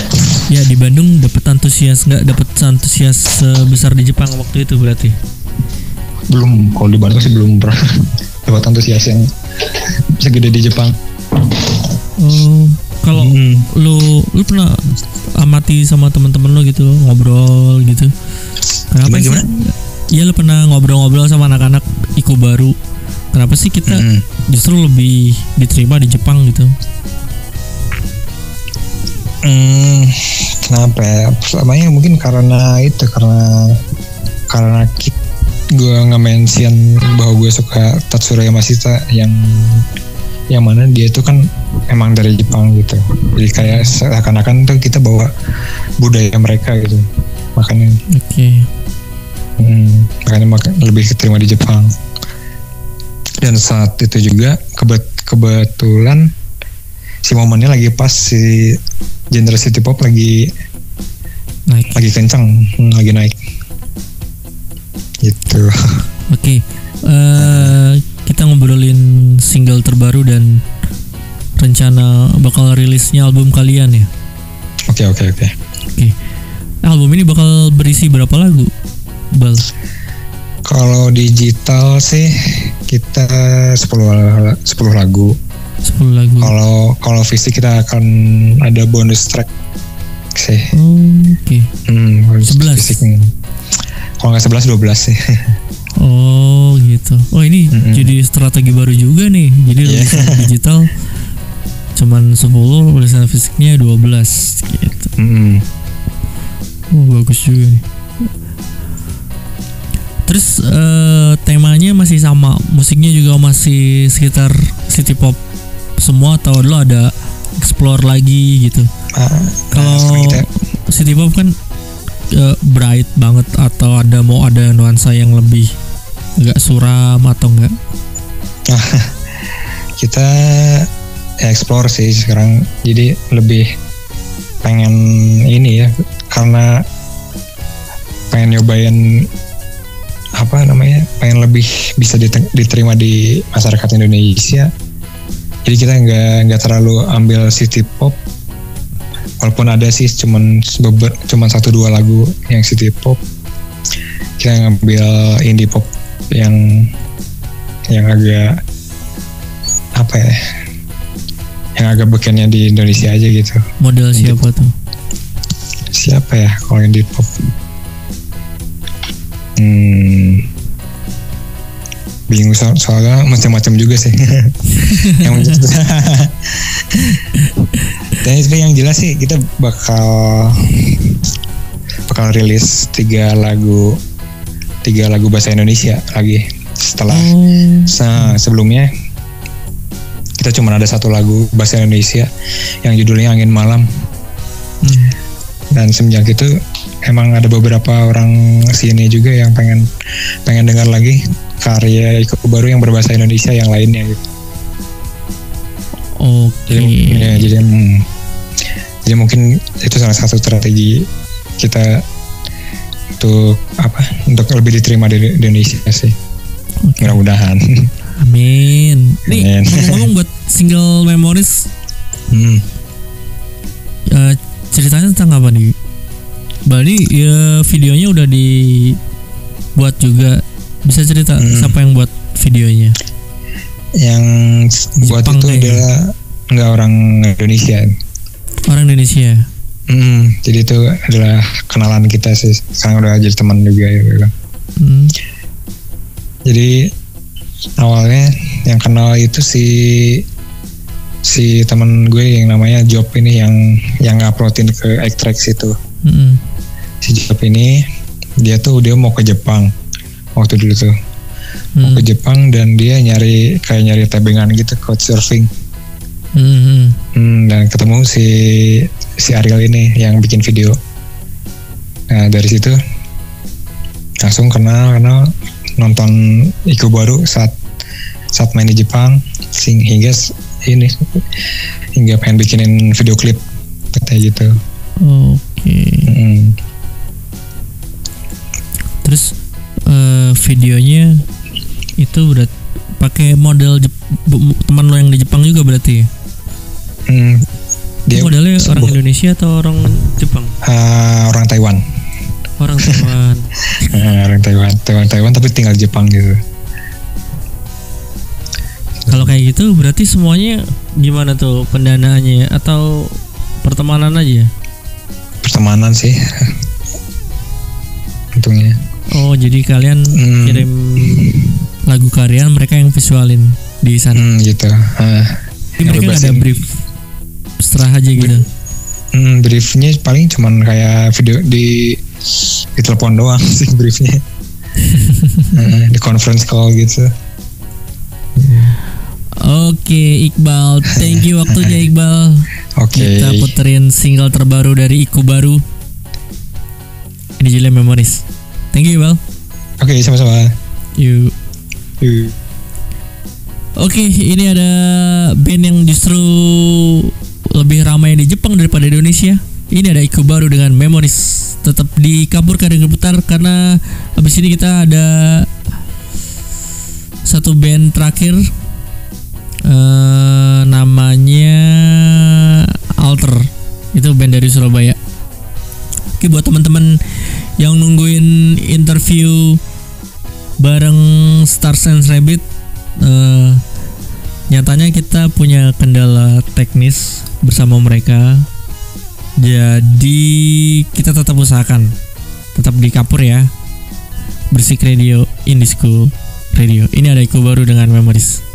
Ya di Bandung dapat antusias nggak dapat antusias sebesar di Jepang waktu itu berarti? Belum kalau di Bandung sih belum pernah dapat antusias yang segede di Jepang. Oh, kalau Hmm. lu lu pernah amati sama teman-teman lu gitu ngobrol gitu. Kenapa Gimana, sih? gimana? Iya lu pernah ngobrol-ngobrol sama anak-anak Iku baru. Kenapa sih kita Mm-mm. justru lebih diterima di Jepang gitu? Hmm, kenapa ya? Pertamanya mungkin karena itu karena karena gue nge-mention bahwa gue suka Tatsuro Yamashita yang yang mana dia itu kan emang dari Jepang gitu. Jadi kayak seakan-akan tuh kita bawa budaya mereka gitu. Makanya Oke. Hmm, makanya mak- lebih keterima di Jepang. Dan saat itu juga kebet kebetulan si momennya lagi pas si genre city pop lagi Naik. lagi kencang, hmm, lagi naik. Gitu. Oke. Eh, kita ngobrolin single terbaru dan rencana bakal rilisnya album kalian ya. Oke oke oke. Oke. Album ini bakal berisi berapa lagu? Bal. Kalau digital sih kita 10 la- 10 lagu. 10 lagu. Kalau kalau fisik kita akan ada bonus track sih. Oh, Oke. Hmm, bonus 11. fisik. hmm. Kalau nggak 11 12 sih. Oh gitu. Oh ini Mm-mm. jadi strategi baru juga nih. Jadi Iya. rilisan digital cuman 10, rilisan fisiknya 12 gitu. Hmm. Oh bagus juga nih. Terus eh, temanya masih sama, musiknya juga masih sekitar city pop semua atau lo ada explore lagi gitu. Ah, nah, Kalau kita city pop kan eh, bright banget atau ada mau ada nuansa yang lebih agak suram atau enggak? kita explore sih sekarang jadi lebih pengen ini ya karena pengen nyobain apa namanya pengen lebih bisa dite- diterima di masyarakat Indonesia jadi kita nggak nggak terlalu ambil city pop. Walaupun ada sih cuman beber, cuman satu dua lagu yang city pop. Kita ngambil indie pop yang yang agak apa ya yang agak bekennya di Indonesia aja gitu. Model siapa tuh? siapa ya kalau di pop? Hmm bingung so- soalnya macam-macam juga sih. Yang tapi yang jelas sih kita bakal bakal rilis tiga lagu tiga lagu bahasa Indonesia lagi setelah Oh, Nah, sebelumnya. Kita cuma ada satu lagu bahasa Indonesia yang judulnya Angin Malam. Hmm. dan semenjak itu emang ada beberapa orang sini juga yang pengen pengen dengar lagi karya Iko baru yang berbahasa Indonesia yang lainnya gitu. Oke. Jadi, ya, jadi, hmm, jadi mungkin itu salah satu strategi kita untuk apa untuk lebih diterima di Indonesia sih Oke. mudah-mudahan. Amin. Nih ngomong-ngomong buat single memories Hmm. eh, ceritanya tentang apa nih? Bali ya videonya udah dibuat juga. Bisa cerita Hmm. siapa yang buat videonya? yang buat Jepang itu adalah nggak orang Indonesia Orang Indonesia. Hmm, jadi itu adalah kenalan kita sih. Sekarang udah jadi teman juga ya. Hmm. Jadi awalnya yang kenal itu si si teman gue yang namanya Job ini yang yang nguploadin ke Extrax itu. Mm-mm. Si Job ini dia tuh dia mau ke Jepang waktu dulu tuh. Hmm. ke Jepang dan dia nyari kayak nyari tabengan gitu couchsurfing. Hmm. Hmm, dan ketemu si si Ariel ini yang bikin video. Nah dari situ langsung kenal kenal nonton Iku baru saat saat main di Jepang sing hingga ini hingga pengen bikinin video klip katanya gitu. Oke. Hmm. Terus eh, videonya itu berat pakai model Jep- teman lo yang di Jepang juga berarti ya? Hmm. Dia modelnya orang bu- Indonesia atau orang Jepang? ah, orang Taiwan. Orang Taiwan. Ah, orang Taiwan, Taiwan Taiwan tapi tinggal di Jepang gitu. Kalau kayak gitu berarti semuanya gimana tuh pendanaannya atau pertemanan aja? Pertemanan sih. Untungnya. Oh jadi kalian Hmm. kirim lagu kalian mereka yang visualin di sana. Hmm, gitu. Ah. Jadi mereka nggak ada brief setelah aja gitu. Hmm, briefnya paling cuman kayak video di di telepon doang sih briefnya. Heeh, di conference call gitu. Oke Iqbal, thank you waktunya Iqbal. Oke. Kita puterin single terbaru dari Iku baru. Ini judulnya Memories. Thank you Iqbal. Oke, sama-sama. Yuk. Yuk. Oke, ini ada band yang justru lebih ramai di Jepang daripada Indonesia. Ini ada Iku baru dengan Memories. Tetap di kabur kadang berputar karena habis ini kita ada satu band terakhir eh namanya Alter. Itu band dari Surabaya. Oke, buat teman-teman yang nungguin interview bareng Stars and Rabbit eh, nyatanya kita punya kendala teknis bersama mereka. Jadi kita tetap usahakan. Tetap di kapur ya. Bersik radio school radio. Ini ada Iku baru dengan Memories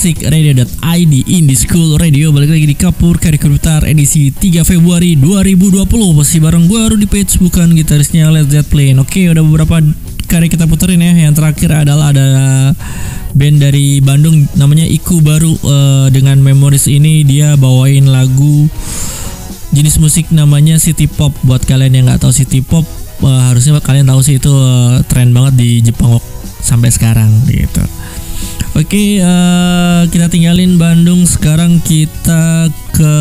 www.basicradio.id Indie School Radio balik lagi di Kapur Karikur Putar edisi 3 Februari 2020 masih bareng gue Rudy Page bukan gitarisnya Led Zeppelin. Oke, udah beberapa kali kita puterin ya. Yang terakhir adalah ada band dari Bandung namanya Iku baru eh, dengan Memories ini dia bawain lagu jenis musik namanya city pop. Buat kalian yang nggak tahu city pop eh, harusnya kalian tahu sih itu eh, tren banget di Jepang sampai sekarang gitu. Oke, eh, kita tinggalin Bandung. Sekarang kita ke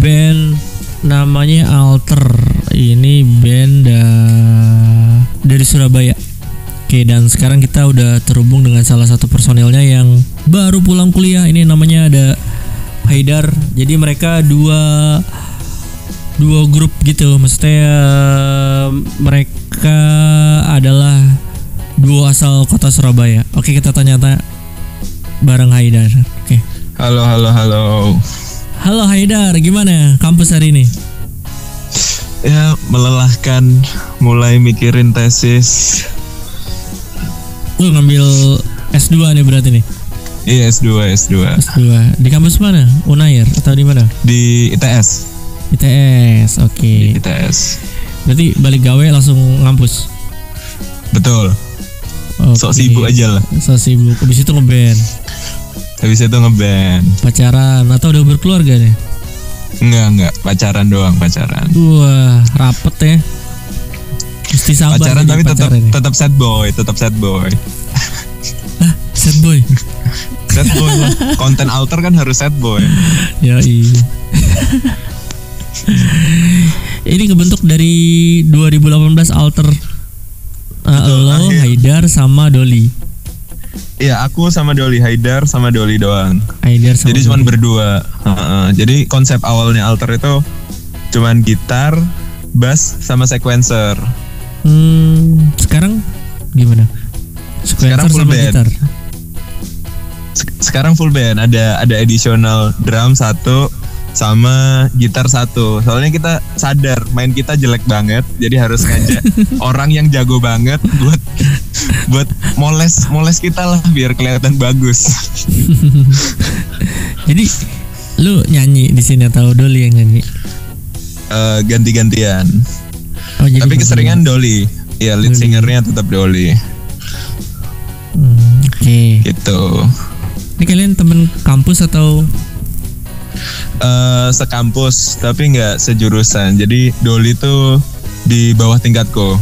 band namanya Alter. Ini band da- dari Surabaya. Oke, dan sekarang kita udah terhubung dengan salah satu personilnya yang baru pulang kuliah. Ini namanya ada Haidar. Jadi mereka dua dua grup gitu. Maksudnya eh, mereka adalah dua asal kota Surabaya. Oke, kita tanya-tanya bareng Haidar. Oke. Halo, halo, halo. Halo Haidar, gimana kampus hari ini? Ya, melelahkan. Mulai mikirin tesis. Lu ngambil S2 nih berarti nih. Iya, S2, S2. S2. Di kampus mana? Unair atau di mana? Di ITS. ITS. Oke. ITS. Berarti balik gawe langsung ngampus. Betul. Oke. Sok sibuk aja lah. Sok sibuk. Habis itu ngeband, Habis itu ngeband. pacaran atau udah berkeluarga nih? Enggak, enggak. Pacaran doang, pacaran. Wah, rapet ya. Mesti sabar pacaran tapi tetap ya. tetap sad boy, tetap sad boy. Sad boy. Sad boy lah. Konten alter kan harus sad boy. Ya iya. Ini kebentuk dari 2018 alter uh, lo, Haidar sama Doli. Iya, aku sama Doli Haidar sama Doli doang. Haidar sama Jadi cuman Doli. berdua. Heeh. Jadi konsep awalnya alter itu cuman gitar, bass sama sequencer. Hmm, sekarang gimana? Sekarang Sequencer full sama band. gitar. Sek- Sekarang full band, ada ada additional drum satu sama gitar satu. Soalnya kita sadar main kita jelek banget, jadi harus ngajak orang yang jago banget buat buat moles moles kita lah biar kelihatan bagus. Jadi lu nyanyi di sini atau Doli yang nyanyi? Eh, ganti-gantian. Oh, jadi Tapi keseringan Dolly. Iya, lead Doli. singernya tetap Dolly. Hmm, Oke. Gitu. Ini kalian temen kampus atau eh sekampus tapi nggak sejurusan. Jadi Doli tuh di bawah tingkatku.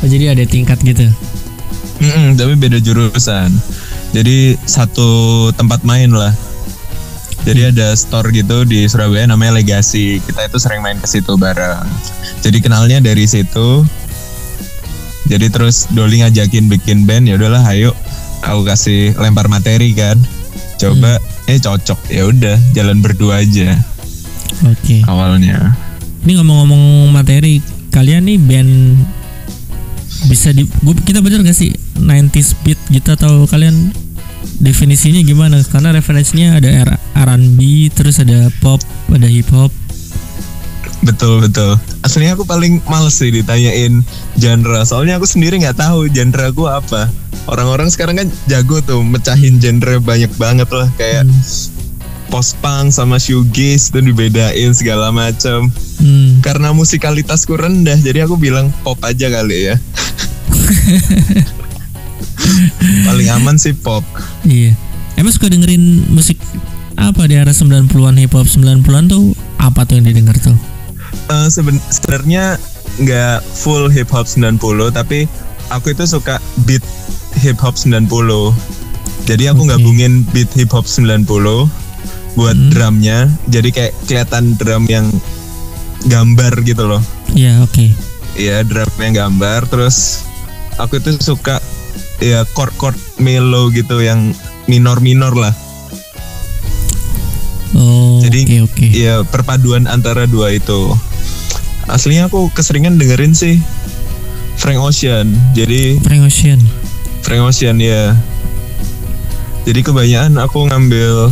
oh, jadi ada tingkat gitu? Mm-mm, tapi beda jurusan. Jadi satu tempat main lah. Jadi ada store gitu di Surabaya namanya Legasi. Kita itu sering main ke situ bareng. Jadi kenalnya dari situ. Jadi terus Doli ngajakin bikin band ya udahlah ayo aku kasih lempar materi kan. Coba eh cocok ya udah jalan berdua aja Oke. awalnya. Ini ngomong-ngomong materi, kalian nih band bisa di gua, kita bener gak sih 90s beat gitu atau kalian definisinya gimana? Karena referensinya ada R&B, terus ada pop, ada hip hop. Betul betul. Aslinya aku paling males sih ditanyain genre. Soalnya aku sendiri nggak tahu genre aku apa. Orang-orang sekarang kan jago tuh mecahin genre banyak banget lah kayak post punk sama shoegaze tuh dibedain segala macam. Hmm. Karena musikalitasku rendah, jadi aku bilang pop aja kali ya. paling aman sih pop. Iya. Emang suka dengerin musik apa di arah 90-an hip hop 90-an tuh apa tuh yang didengar tuh? Seben- sebenarnya nggak full hip hop 90 tapi aku itu suka beat hip hop 90 jadi aku gabungin beat hip hop 90 buat drumnya. Jadi kayak kelihatan drum yang gambar gitu loh. Iya, oke. Iya drum yang gambar. Terus aku itu suka ya chord chord mellow gitu yang minor minor lah. Oh, jadi oke oke. ya perpaduan antara dua itu aslinya aku keseringan dengerin sih Frank Ocean jadi Frank Ocean. Frank Ocean ya jadi kebanyakan aku ngambil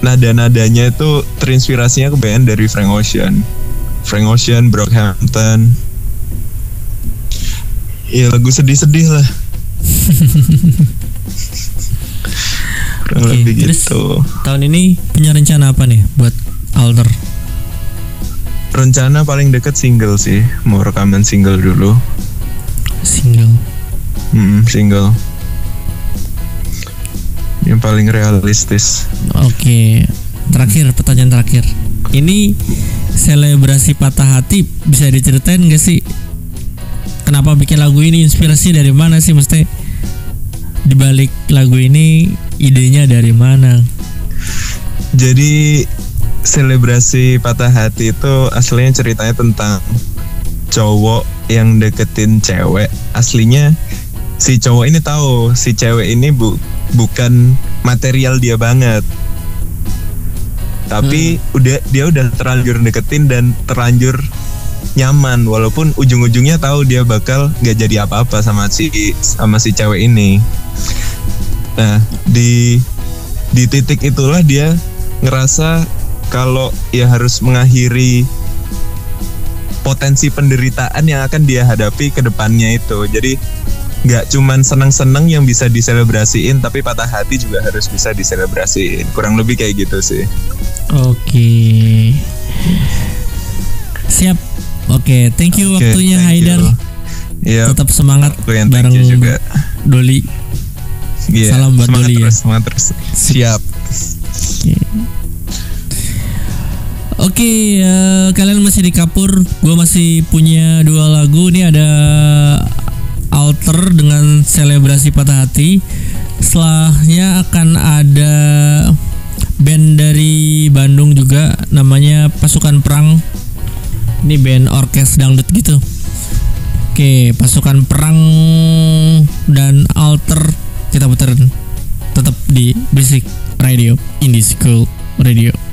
nada-nadanya itu terinspirasinya kebanyakan dari Frank Ocean Frank Ocean Brockhampton ya lagu sedih-sedih lah. Kurang Oke, lebih terus gitu. tahun ini punya rencana apa nih buat alter? Rencana paling deket single sih, mau rekaman single dulu. Single. Mm, single. Yang paling realistis. Oke, terakhir pertanyaan terakhir. Ini selebrasi patah hati bisa diceritain gak sih? Kenapa bikin lagu ini? Inspirasi dari mana sih? Mesti dibalik lagu ini idenya dari mana? Jadi selebrasi patah hati itu aslinya ceritanya tentang cowok yang deketin cewek. Aslinya si cowok ini tahu si cewek ini bu bukan material dia banget. Tapi udah dia udah terlanjur deketin dan terlanjur nyaman walaupun ujung-ujungnya tahu dia bakal nggak jadi apa-apa sama si sama si cewek ini. Nah, di di titik itulah dia ngerasa kalau ya harus mengakhiri potensi penderitaan yang akan dia hadapi ke depannya itu. Jadi nggak cuman seneng-seneng yang bisa diselebrasiin, tapi patah hati juga harus bisa diselebrasiin. Kurang lebih kayak gitu sih. Oke. Siap. Oke, thank you Oke, waktunya thank Haidar. you. Iya. Tetap semangat bareng juga. Doli. Iya, Salam buat semangat Doli ya. semangat terus. Siap. Oke, eh, kalian masih di Kapur. Gue masih punya dua lagu. Ini ada Alter dengan selebrasi patah hati. Setelahnya akan ada band dari Bandung juga, namanya Pasukan Perang. Ini band orkes dangdut gitu. Oke, Pasukan Perang dan Alter kita puterin tetap di Basic Radio Indie School Radio.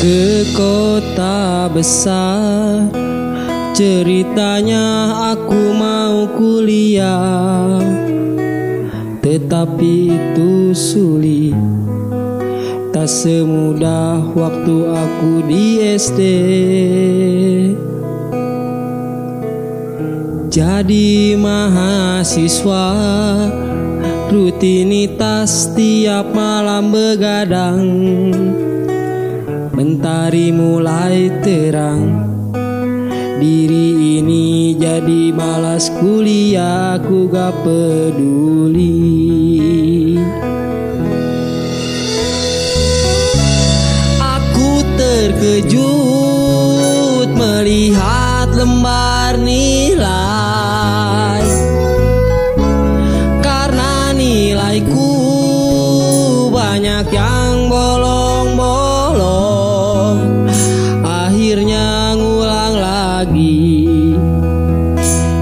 ke kota besar Ceritanya aku mau kuliah. Tetapi itu sulit. Tak semudah waktu aku di SD Jadi mahasiswa Rutinitas tiap malam begadang. Mentari mulai terang. Diri ini jadi malas kuliah Aku gak peduli. Aku terkejut.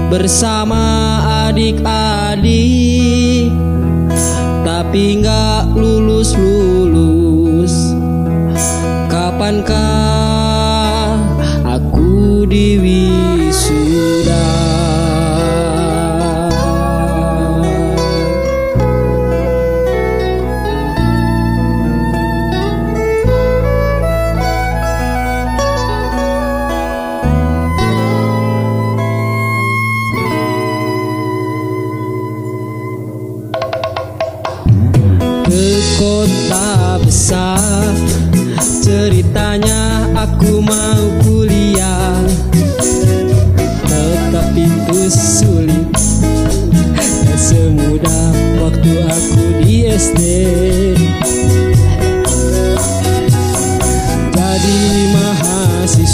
bersama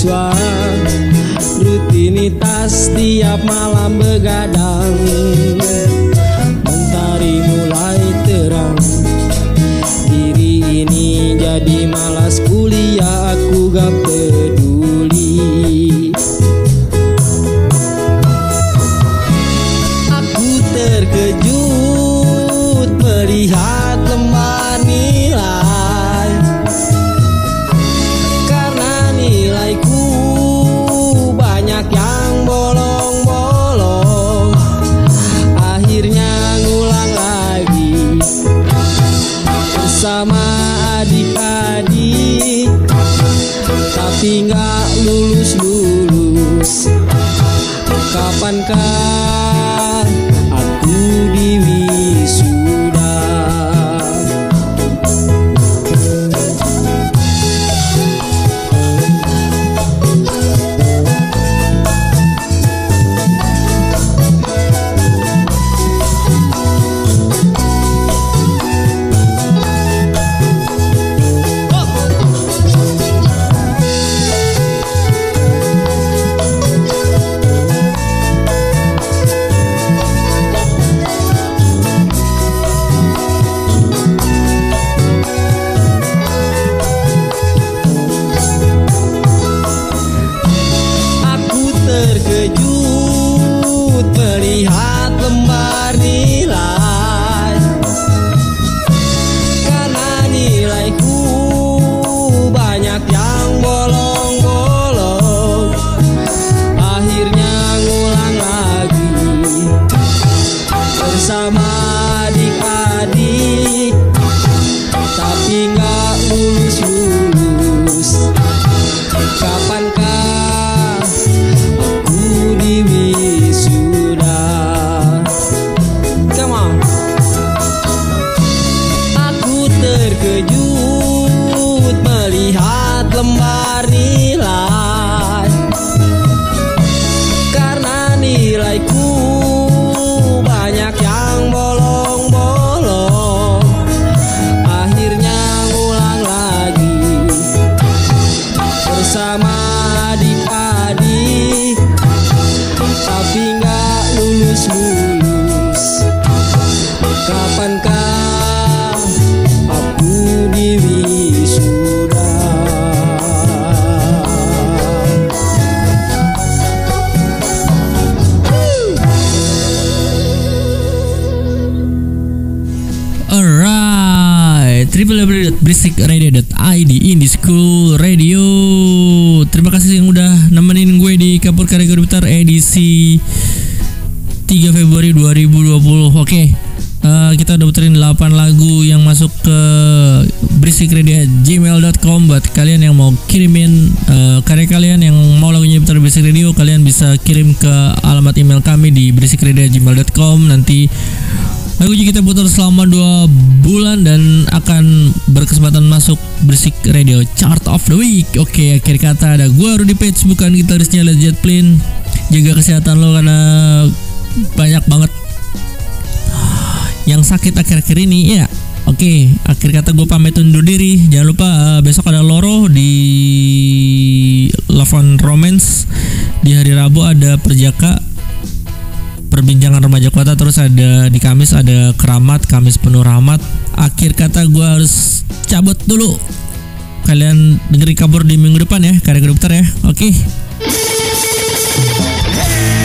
soir. Bisa kirim ke alamat email kami di beristikradio@gmail.com nanti Lagunya kita putar selama 2 bulan dan akan berkesempatan masuk Berisik Radio Chart of the Week. Oke, akhir kata ada gua Rudy Page bukan gitarisnya Led Zeppelin. Jaga kesehatan lo karena banyak banget yang sakit akhir-akhir ini ya. Oke, akhir kata gue pamit undur diri. Jangan lupa eh, besok ada Loro di Love and Romance ada perjaka perbincangan remaja kota terus ada di Kamis ada keramat Kamis penuh rahmat. Akhir kata gue harus cabut dulu. Kalian dengerin kabur di minggu depan ya karya dokter ya. Oke. Okay. Hey,